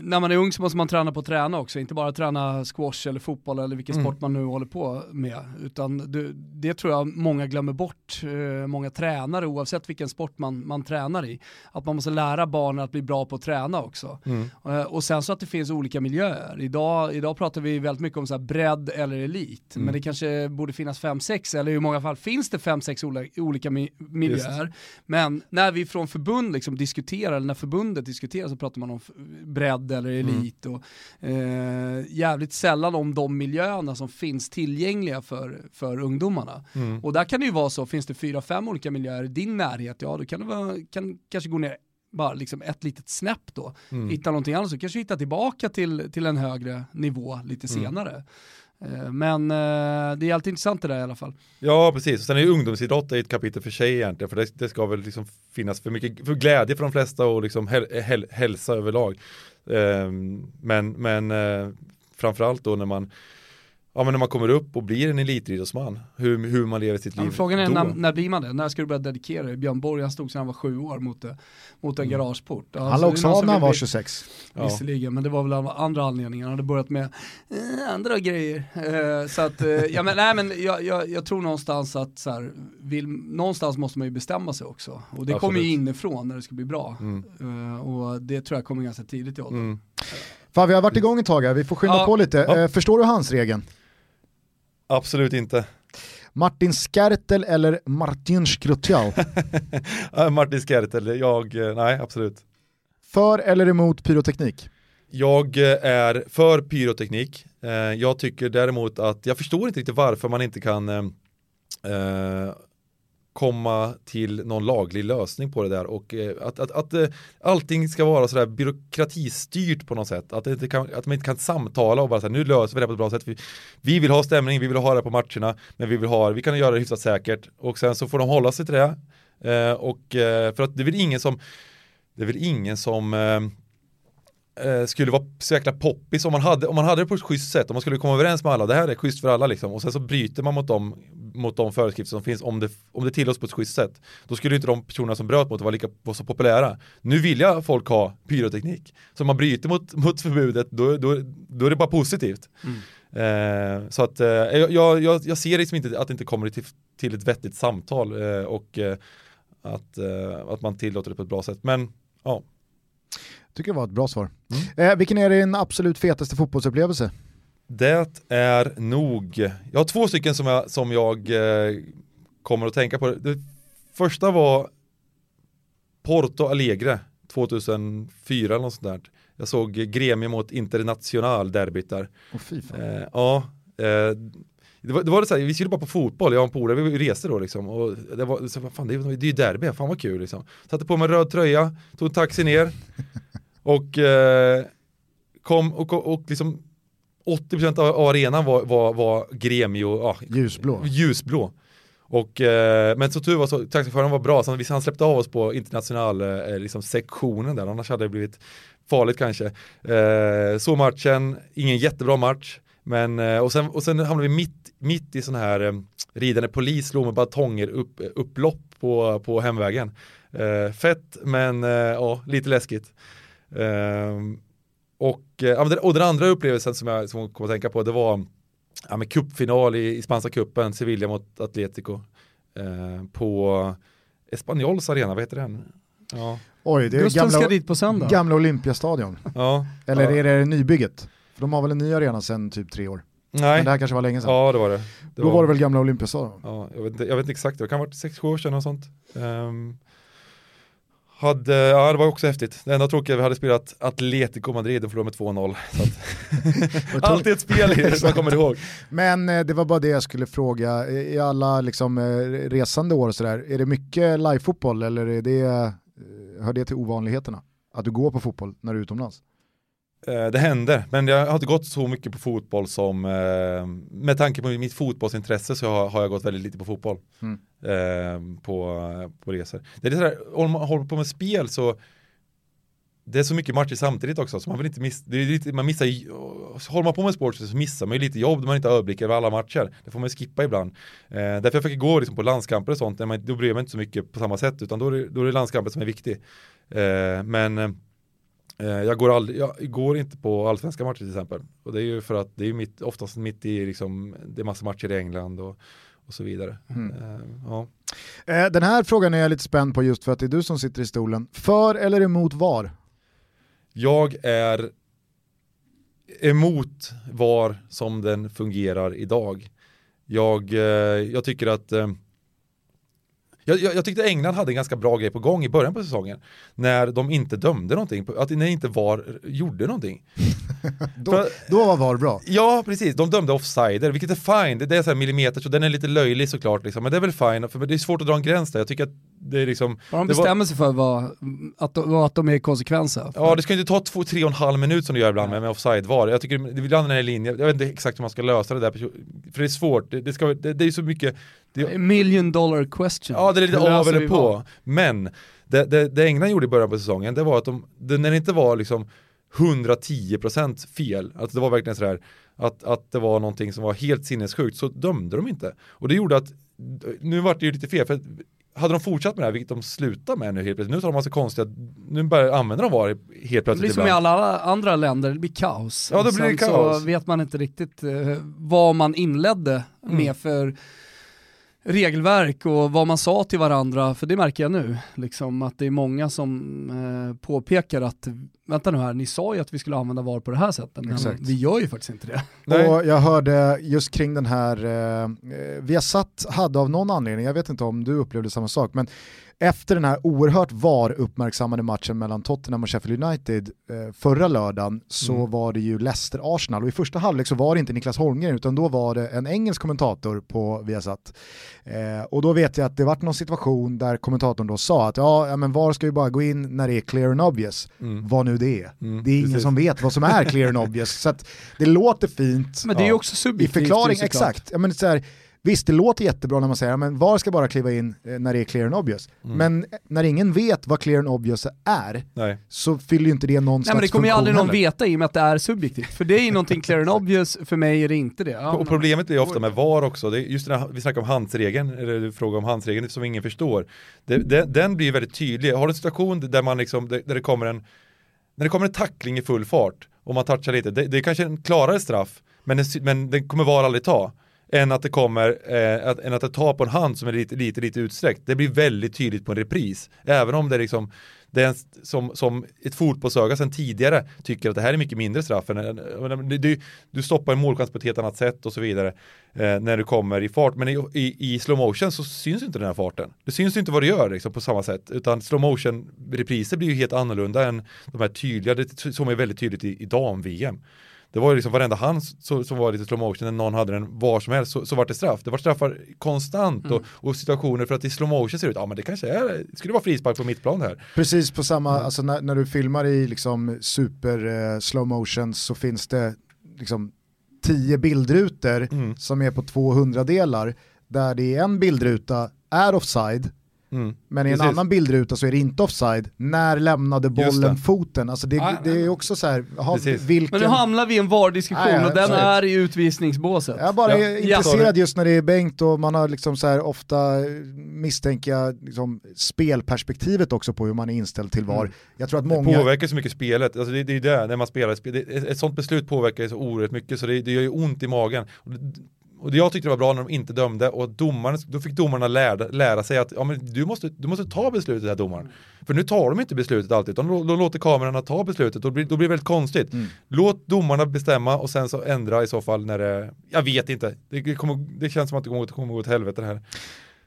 när man är ung så måste man träna på att träna också, inte bara träna squash eller fotboll eller vilken mm. sport man nu håller på med. Utan det, det tror jag många glömmer bort, eh, många tränare oavsett vilken sport man, man tränar i. Att man måste lära barnen att bli bra på att träna också. Mm. Eh, och sen så att det finns olika miljöer. Idag, idag pratar vi väldigt mycket om så här bredd eller elit, mm. men det kanske borde finnas fem sex eller i många fall finns det fem sex olika miljöer. Men när vi från förbund liksom diskuterar, eller när förbundet diskuterar så pratar man om bredd eller mm. elit. Mm. Och, eh, jävligt sällan om de miljöerna som finns tillgängliga för, för ungdomarna. Mm. Och där kan det ju vara så, finns det fyra, fem olika miljöer i din närhet, ja då kan det vara, kan kanske gå ner bara liksom ett litet snäpp då, mm. hitta någonting annat så kanske hitta tillbaka till, till en högre nivå lite mm. senare. Eh, men eh, det är alltid intressant det där i alla fall. Ja, precis. Sen är ju ungdomsidrott ett kapitel för sig egentligen, för det, det, ska väl liksom finnas för mycket för glädje för de flesta och liksom häl, häl, hälsa överlag. Ehm, men men eh, framförallt då när man Ja men när man kommer upp och blir en elitidrottsman, hur, hur man lever sitt liv. Ja, frågan är när, när blir man det? När ska du börja dedikera dig? Björn Borg han stod sedan han var sju år mot, mot en mm. garageport. Alltså, han la också av när han var 26. ja. visserligen, men det var väl av andra anledningar. Han hade börjat med eh, andra grejer. Eh, så att, eh, ja, men, nej, men jag, jag, jag, tror någonstans att så här, vill, någonstans måste man ju bestämma sig också. Och det Absolut. kommer ju inifrån när det ska bli bra. Mm. Eh, och det tror jag kommer ganska tidigt i åldern. Mm. Fan, vi har varit igång ett tag här, vi får skynda ja. på lite. Ja. Eh, förstår du hans regeln? Absolut inte. Martin Skertel eller Martin Skrutjal? Martin Skertel, jag, eh, nej absolut. För eller emot pyroteknik? Jag eh, är för pyroteknik. Jag tycker däremot att, jag förstår inte riktigt varför man inte kan eh, komma till någon laglig lösning på det där och eh, att, att, att eh, allting ska vara sådär byråkratistyrt på något sätt. Att, inte kan, att man inte kan samtala och bara säga nu löser vi det på ett bra sätt. Vi, vi, vill ha stämning, vi vill ha det på matcherna, men vi vill ha vi kan göra det hyfsat säkert och sen så får de hålla sig till det. Eh, och för att det är väl ingen som det är väl ingen som eh, skulle vara så jäkla poppis om man, hade, om man hade det på ett schysst sätt, om man skulle komma överens med alla, det här är schysst för alla liksom, och sen så bryter man mot de, mot de föreskrifter som finns om det, om det tillåts på ett schysst sätt. Då skulle inte de personerna som bröt mot det vara lika vara så populära. Nu vill jag folk ha pyroteknik. Så om man bryter mot, mot förbudet, då, då, då är det bara positivt. Mm. Eh, så att eh, jag, jag, jag ser liksom inte att det inte kommer till, till ett vettigt samtal eh, och eh, att, eh, att man tillåter det på ett bra sätt. Men ja, tycker det var ett bra svar. Mm. Eh, vilken är din absolut fetaste fotbollsupplevelse? Det är nog, jag har två stycken som jag, som jag eh, kommer att tänka på. Det första var Porto Alegre 2004 eller något sånt där. Jag såg Gremio mot International derbyt där. Oh, eh, ja, eh, det var, det var det så här, vi skulle bara på fotboll, jag och en polare, vi reste då liksom. Och det var, så, fan, det, är, ju derby, fan vad kul liksom. Satte på mig en röd tröja, tog en taxi ner, och eh, kom och, och, liksom 80% av arenan var, var, var gremio, ja, ljusblå. ljusblå. Och, eh, men så tur var så, taxichauffören var bra, så han släppte av oss på international eh, liksom sektionen där, annars hade det blivit farligt kanske. Eh, så matchen, ingen jättebra match, men eh, och sen, och sen hamnade vi mitt, mitt i sån här eh, ridande polis slog med batonger upp, upplopp på, på hemvägen. Eh, fett men eh, ja, lite läskigt. Ehm, och, eh, och den andra upplevelsen som jag som kom att tänka på det var ja, med cupfinal i, i spanska cupen, Sevilla mot Atletico eh, på Espanyols arena, vad heter den? Ja. Oj, det är gamla, ska dit på söndag. Gamla Olympiastadion. ja, Eller ja. är det nybygget? För de har väl en ny arena sedan typ tre år? Nej. Men det här kanske var länge sedan. Ja, det var det. det Då var... var det väl gamla Olympiastadion? Ja, jag vet, jag vet inte exakt, det kan ha varit 6-7 år sedan och sånt. Um, hade, ja det var också häftigt. Det enda tråkiga vi hade spelat Atletico Madrid och förlorade med 2-0. Alltid ett spel som jag kommer ihåg. Men eh, det var bara det jag skulle fråga, i alla liksom, eh, resande år sådär, är det mycket live-fotboll eller är det, eh, hör det till ovanligheterna? Att du går på fotboll när du är utomlands? Eh, det hände, men jag har inte gått så mycket på fotboll som, eh, med tanke på mitt fotbollsintresse så har, jag gått väldigt lite på fotboll. Mm. Eh, på, på resor. Det är det sådär, om man håller på med spel så det är så mycket matcher samtidigt också så man vill inte missa, det är lite, man missar, håller man på med sport så missar man ju lite jobb när man inte har överblick över alla matcher. Det får man skippa ibland. Eh, därför jag fick gå liksom på landskamper och sånt, man, då bryr jag mig inte så mycket på samma sätt utan då är det, då är det landskamper som är viktig. Eh, men jag går, aldrig, jag går inte på allsvenska matcher till exempel. Och det är ju för att det är mitt, oftast mitt i, liksom, det är massa matcher i England och, och så vidare. Mm. Uh, ja. uh, den här frågan är jag lite spänd på just för att det är du som sitter i stolen. För eller emot VAR? Jag är emot VAR som den fungerar idag. Jag, jag tycker att jag, jag, jag, tyckte England hade en ganska bra grej på gång i början på säsongen. När de inte dömde någonting, att när inte VAR gjorde någonting. då, För, då var VAR bra. Ja, precis. De dömde offsider, vilket är fine. Det är så här millimeter, så den är lite löjlig såklart. Liksom. Men det är väl fine, för det är svårt att dra en gräns där. Jag tycker att det är liksom... Vad de bestämmer var... sig för var att, de, att de är konsekvenser. Ja, det ska inte ta två, tre och en halv minut som det gör ibland med, med offside-VAR. Jag tycker ibland det är linje, jag vet inte exakt hur man ska lösa det där, för det är svårt. Det, det, ska, det, det är så mycket... Det, million dollar question. Ja, det är lite av eller på. Men det, det, det England gjorde i början på säsongen, det var att de, det, när det inte var liksom 110% fel, att det var verkligen sådär att, att det var någonting som var helt sinnessjukt så dömde de inte. Och det gjorde att, nu vart det ju lite fel, för hade de fortsatt med det här, vilket de slutar med nu helt plötsligt, nu tar de massa konstiga, nu börjar använda de VAR helt plötsligt Det blir som i alla andra länder, det blir kaos. Ja, då blir det kaos. så vet man inte riktigt eh, vad man inledde Mm. med för regelverk och vad man sa till varandra, för det märker jag nu, liksom, att det är många som eh, påpekar att vänta nu här, ni sa ju att vi skulle använda VAR på det här sättet, men Exakt. vi gör ju faktiskt inte det. Nej. Och jag hörde just kring den här, eh, eh, Viasat hade av någon anledning, jag vet inte om du upplevde samma sak, men efter den här oerhört VAR-uppmärksammade matchen mellan Tottenham och Sheffield United eh, förra lördagen så Mm. var det ju Leicester-Arsenal och i första halvlek så var det inte Niklas Holmgren utan då var det en engelsk kommentator på Viasat. Eh, och då vet jag att det var någon situation där kommentatorn då sa att ja, men VAR ska ju bara gå in när det är clear and obvious, Mm. vad nu det är. Mm, det är ingen precis. som vet vad som är clear and obvious, så att det låter fint, Men det är ju Ja. också i subjektivt. förklaring, såklart. exakt. Ja, men så här, visst, det låter jättebra när man säger att VAR ska bara kliva in eh, när det är clear and obvious. Mm. Men när ingen vet vad clear and obvious är Nej. så fyller ju inte det någon Nej slags men det kommer ju aldrig någon heller. veta i och med att det är subjektivt. För det är ju någonting clear and obvious, för mig är det inte det. Ja, Och problemet blir ofta med VAR också, det är just när vi snackar om handsregeln, eller du frågar om handsregeln som ingen förstår. Det, det, den blir väldigt tydlig. Har du en situation där man liksom, där det kommer en, när det kommer en tackling i full fart och man touchar lite, det, det är kanske en klarare straff, men, den, men den kommer VAR aldrig ta. Än att det kommer, eh, att, än att det tar på en hand som är lite, lite, lite utsträckt. Det blir väldigt tydligt på en repris. Även om det är liksom, det är en, som, som ett fotbollsöga sedan tidigare tycker att det här är mycket mindre straff. Än, du, du, du stoppar en målchans på ett helt annat sätt och så vidare eh, när du kommer i fart. Men i, i, i slow motion så syns inte den här farten. Det syns inte vad du gör liksom, på samma sätt. Utan slow motion repriser blir ju helt annorlunda än de här tydliga, det, som är väldigt tydligt i, i dam-VM. Det var ju liksom varenda hand som, som var lite slow motion, när någon hade den var som helst, så, så var det straff. Det var straffar konstant och, och situationer för att i slow motion ser det ut, ja men det kanske är, det skulle vara frispark på mittplan här. Precis på samma, alltså när, när du filmar i liksom super eh, slow motion så finns det liksom tio bildrutor Mm. som är på 200 delar där det är en bildruta är offside Mm. men i en Precis. annan bildruta så är det inte offside. När lämnade bollen det. foten? Alltså det, det är också så här, aha, vilken... Men nu hamnar vi i en VAR-diskussion ja, och den är i utvisningsbåset. Jag bara Ja. är Ja. intresserad just när det är Bengt och man har liksom så här ofta eh, misstänker jag liksom spelperspektivet också på hur man är inställd till VAR. Mm. Jag tror att Det många... påverkar så mycket spelet, alltså det, det är ju det, när man spelar spel, det, ett sånt beslut påverkar så oerhört mycket så det, det gör ju ont i magen. Och jag tyckte det var bra när de inte dömde och domaren, då fick domarna lära, lära sig att ja, men du, måste, du måste ta beslutet här domaren. För nu tar de inte beslutet alltid, utan de, de låter kamerorna ta beslutet och då blir, då blir det väldigt konstigt. Mm. Låt domarna bestämma och sen så ändra i så fall när det, jag vet inte, det, kommer, det känns som att det kommer, kommer gå åt helvete det här.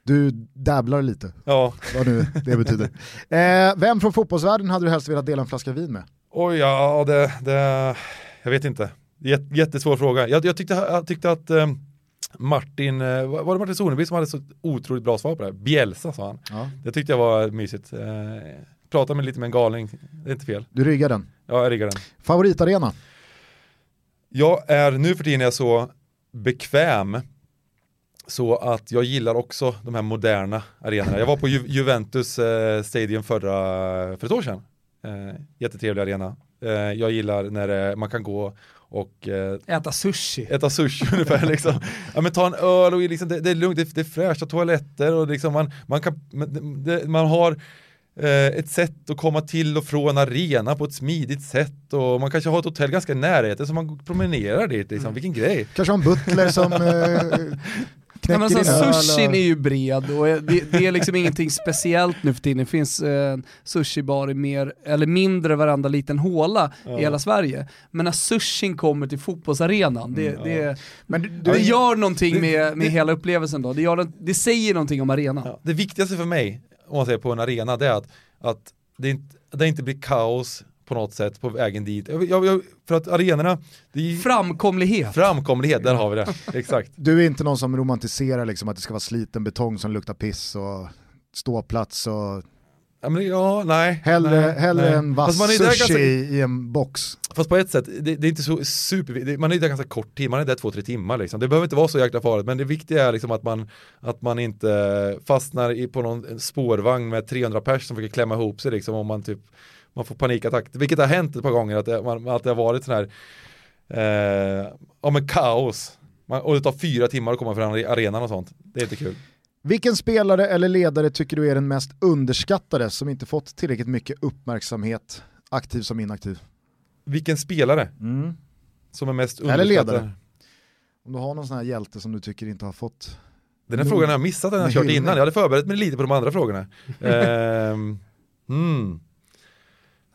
Du dabblar lite, Ja, vad nu det betyder. Eh, vem från fotbollsvärlden hade du helst velat dela en flaska vin med? Oj, ja, det, det, jag vet inte. Jät, jättesvår fråga. Jag, jag, tyckte, jag tyckte att eh, Martin, eh, var det Martin Soneby som hade så otroligt bra svar på det här? Bielsa sa han. Ja. Det tyckte jag var mysigt. Eh, prata med lite med en galning, det är inte fel. Du ryggar den. Ja, jag riggar den. Favoritarena? Jag är nu för tiden är jag så bekväm så att jag gillar också de här moderna arenorna. Jag var på Ju Juventus eh, Stadium förra, för ett år sedan. Eh, jättetrevlig arena. Eh, jag gillar när eh, man kan gå och eh, Äta sushi. äta sushi ungefär liksom. Ja men ta en öl och liksom, det, det är lugnt, det, det är fräscha toaletter och liksom man, man kan, man, det, man har eh, ett sätt att komma till och från arena på ett smidigt sätt och man kanske har ett hotell ganska i närheten så man promenerar dit liksom, vilken grej. Kanske har en butler som eh, Nej, men alltså, sushin är ju bred och det, det är liksom ingenting speciellt nu för tiden. Det finns eh, sushibar i mer, eller mindre varenda liten håla i hela Sverige. Men när sushin kommer till fotbollsarenan, det, det, Men du, det du, gör någonting det- med, med hela upplevelsen då. Det, gör, det säger någonting om arenan. Ja, det viktigaste för mig, om man säger på en arena, det är att, att det, inte, det inte blir kaos på något sätt på vägen dit. Jag, jag, för att arenorna, det är Framkomlighet. framkomlighet, där har vi det. Exakt. du är inte någon som romantiserar liksom att det ska vara sliten betong som luktar piss och ståplats och Ja, men, ja nej. hellre, nej, hellre nej. en vass sushi ganska- i, en box. Fast på ett sätt, det, det är inte så super, det, man är där ganska kort tid, man är där två, tre timmar liksom. Det behöver inte vara så jäkla farligt, men det viktiga är liksom att man, att man inte fastnar i, på någon spårvagn med 300 pers som försöker klämma ihop sig liksom om man typ, man får panikattack. Vilket har hänt ett par gånger, att det, man, att det har varit sån här, eh, ja men kaos. Man, och det tar fyra timmar att komma från arenan och sånt. Det är inte kul. Vilken spelare eller ledare tycker du är den mest underskattade som inte fått tillräckligt mycket uppmärksamhet, aktiv som inaktiv? Vilken spelare Mm. som är mest Eller underskattad? ledare. Om du har någon sån här hjälte som du tycker inte har fått Den här frågan har jag missat den jag har kört innan. Jag hade förberett mig lite på de andra frågorna. Ehm, mm.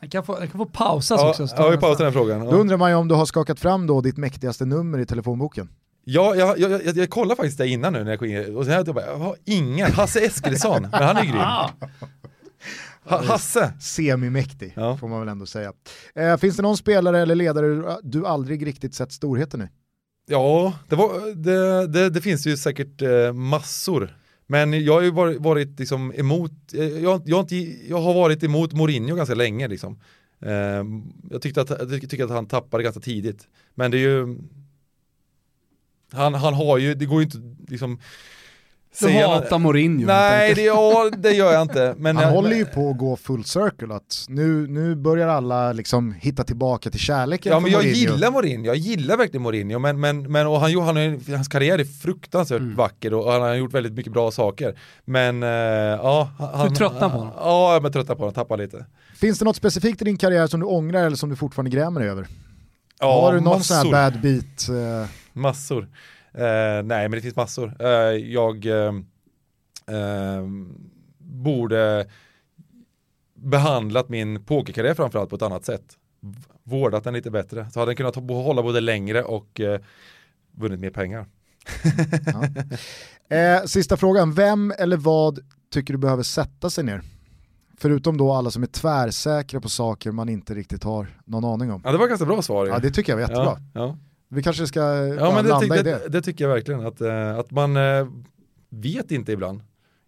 Den kan få, den kan få pausas Ja, också. ja, vi pausar den frågan. Då undrar man ju om du har skakat fram då ditt mäktigaste nummer i telefonboken. Ja, jag, jag, jag, jag kollade faktiskt det innan nu när jag kom in och sen hade jag bara, jag har ingen, Hasse Eskilsson, men han är grym. Ha, Hasse, Semimäktig Ja. får man väl ändå säga. Eh, finns det någon spelare eller ledare du- du aldrig riktigt sett storheten i? ja, det, var, det, det, det finns ju säkert eh, massor. Men jag har ju varit, varit liksom emot, eh, jag, jag, har inte, jag har varit emot Mourinho ganska länge liksom. Ehm, jag tyckte att, jag tycker att han tappade ganska tidigt. Men det är ju, han, han har ju, det går ju inte liksom du hatar Mourinho. Nej, det, ja, det gör jag inte. Men, Han eh, håller ju på att gå full circle, att nu, nu börjar alla liksom hitta tillbaka till kärleken Ja men jag Mourinho. gillar Mourinho, jag gillar verkligen Mourinho men, men, men och han, jo, han, har- hans karriär är fruktansvärt Mm. vacker och han har gjort väldigt mycket bra saker. Men eh, ja, han, Du tröttnar på honom? Ja, jag är tröttnar på honom, tappar lite. Finns det något specifikt i din karriär som du ångrar eller som du fortfarande grämer dig över? Ja, har du någon sån här massor. bad beat? Eh, Massor. Eh, nej men det finns massor. Eh, jag eh, borde behandlat min pokerkarriär framförallt på ett annat sätt. Vårdat den lite bättre. Så hade den kunnat hålla både längre och eh, vunnit mer pengar. Eh, sista frågan, vem eller vad tycker du behöver sätta sig ner? Förutom då alla som är tvärsäkra på saker man inte riktigt har någon aning om. Ja det var ganska bra svar. Ja det tycker jag var jättebra. Ja, ja. Vi kanske ska ja, men det, i det, det. det. tycker jag verkligen. Att, eh, att man eh, vet inte ibland.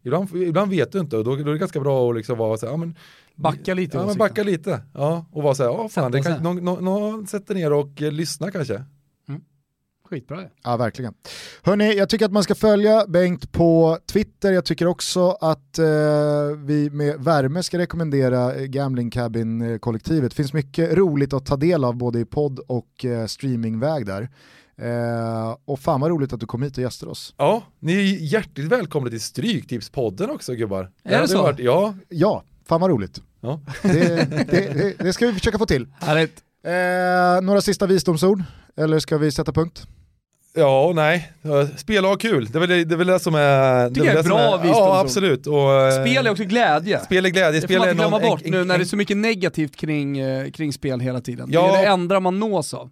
Ibland, ibland vet du inte och då, då är det ganska bra att liksom vara så här, ja, men, Backa lite Ja men backa lite. Ja, och vara så här, ja fan, det kan, någon, någon, någon sätter ner och eh, lyssnar kanske. Skitbra ju. Ja, verkligen. Hörni, jag tycker att man ska följa Bengt på Twitter. Jag tycker också att eh, vi med värme ska rekommendera eh, Gambling Cabin-kollektivet. Det finns mycket roligt att ta del av både i podd och eh, streamingväg där. Eh, och fan vad roligt att du kom hit och gästade oss. Ja, ni är hjärtligt välkomna till Stryktipspodden också gubbar. Är det så? Varit, ja, Ja, fan vad roligt. ja. Det, det, det, det ska vi försöka få till. Härligt. Eh, några sista visdomsord? Eller ska vi sätta punkt? Ja, nej. Ja, Spela och ha kul. Det är väl det, det, är väl det som är... Det jag är det bra är. Ja, absolut. Och, eh, Spel är också glädje. Spel är glädje. Det får man inte glömma någon- bort en- nu en- när det är så mycket negativt kring, eh, kring spel hela tiden. Ja. Det är det enda man nås av.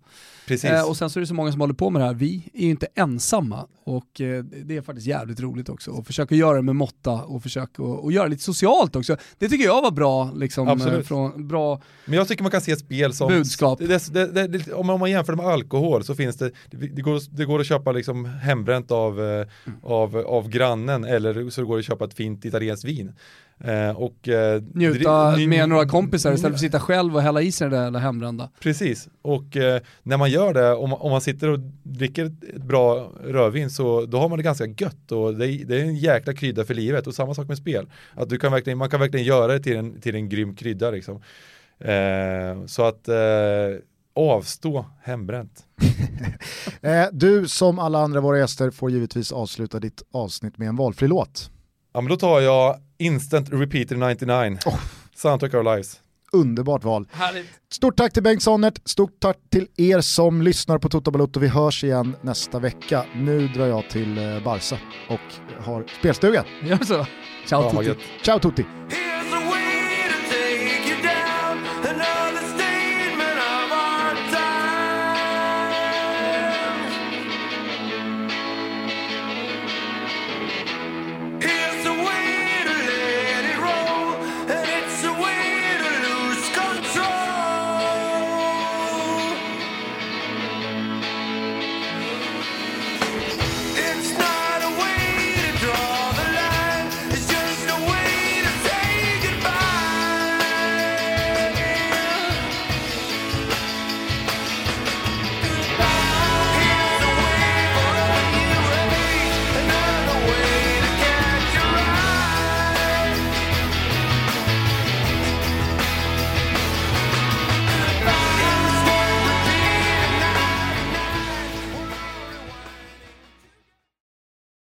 Precis. Eh, och sen så är det så många som håller på med det här. Vi är ju inte ensamma och eh, det är faktiskt jävligt roligt också. Och försöka göra det med måtta och försöka och, och göra det lite socialt också. Det tycker jag var bra, liksom, Absolut. eh, från, bra Men jag tycker man kan se spel som... budskap. Det, det, det, om man jämför det med alkohol så finns det, det, det, går, det går att köpa liksom hembränt av, eh, Mm. av, av grannen eller så går det att köpa ett fint italienskt vin. Eh, och, eh, Njuta med några kompisar istället för att sitta själv och hälla i sig det där hembrända. Precis, och eh, när man gör det, om, man- om man sitter och dricker ett, bra rödvin så då har man det ganska gött och det, är- det är en jäkla krydda för livet och samma sak med spel. Att du kan verkligen, man kan verkligen göra det till en, till en grym krydda liksom. Eh, så att eh, avstå hembränt. Eh, du som alla andra våra gäster får givetvis avsluta ditt avsnitt med en valfri låt. Ja men då tar jag Instant Repeater 99, Soundtrack of Our Lives. Underbart val. Härligt. Stort tack till Bengt Sonnert, stort tack till er som lyssnar på Toto Balotto. Vi hörs igen nästa vecka. Nu drar jag till eh, Barca och har spelstuga. Gör så. Ciao vad Tutti. Ciao Tutti!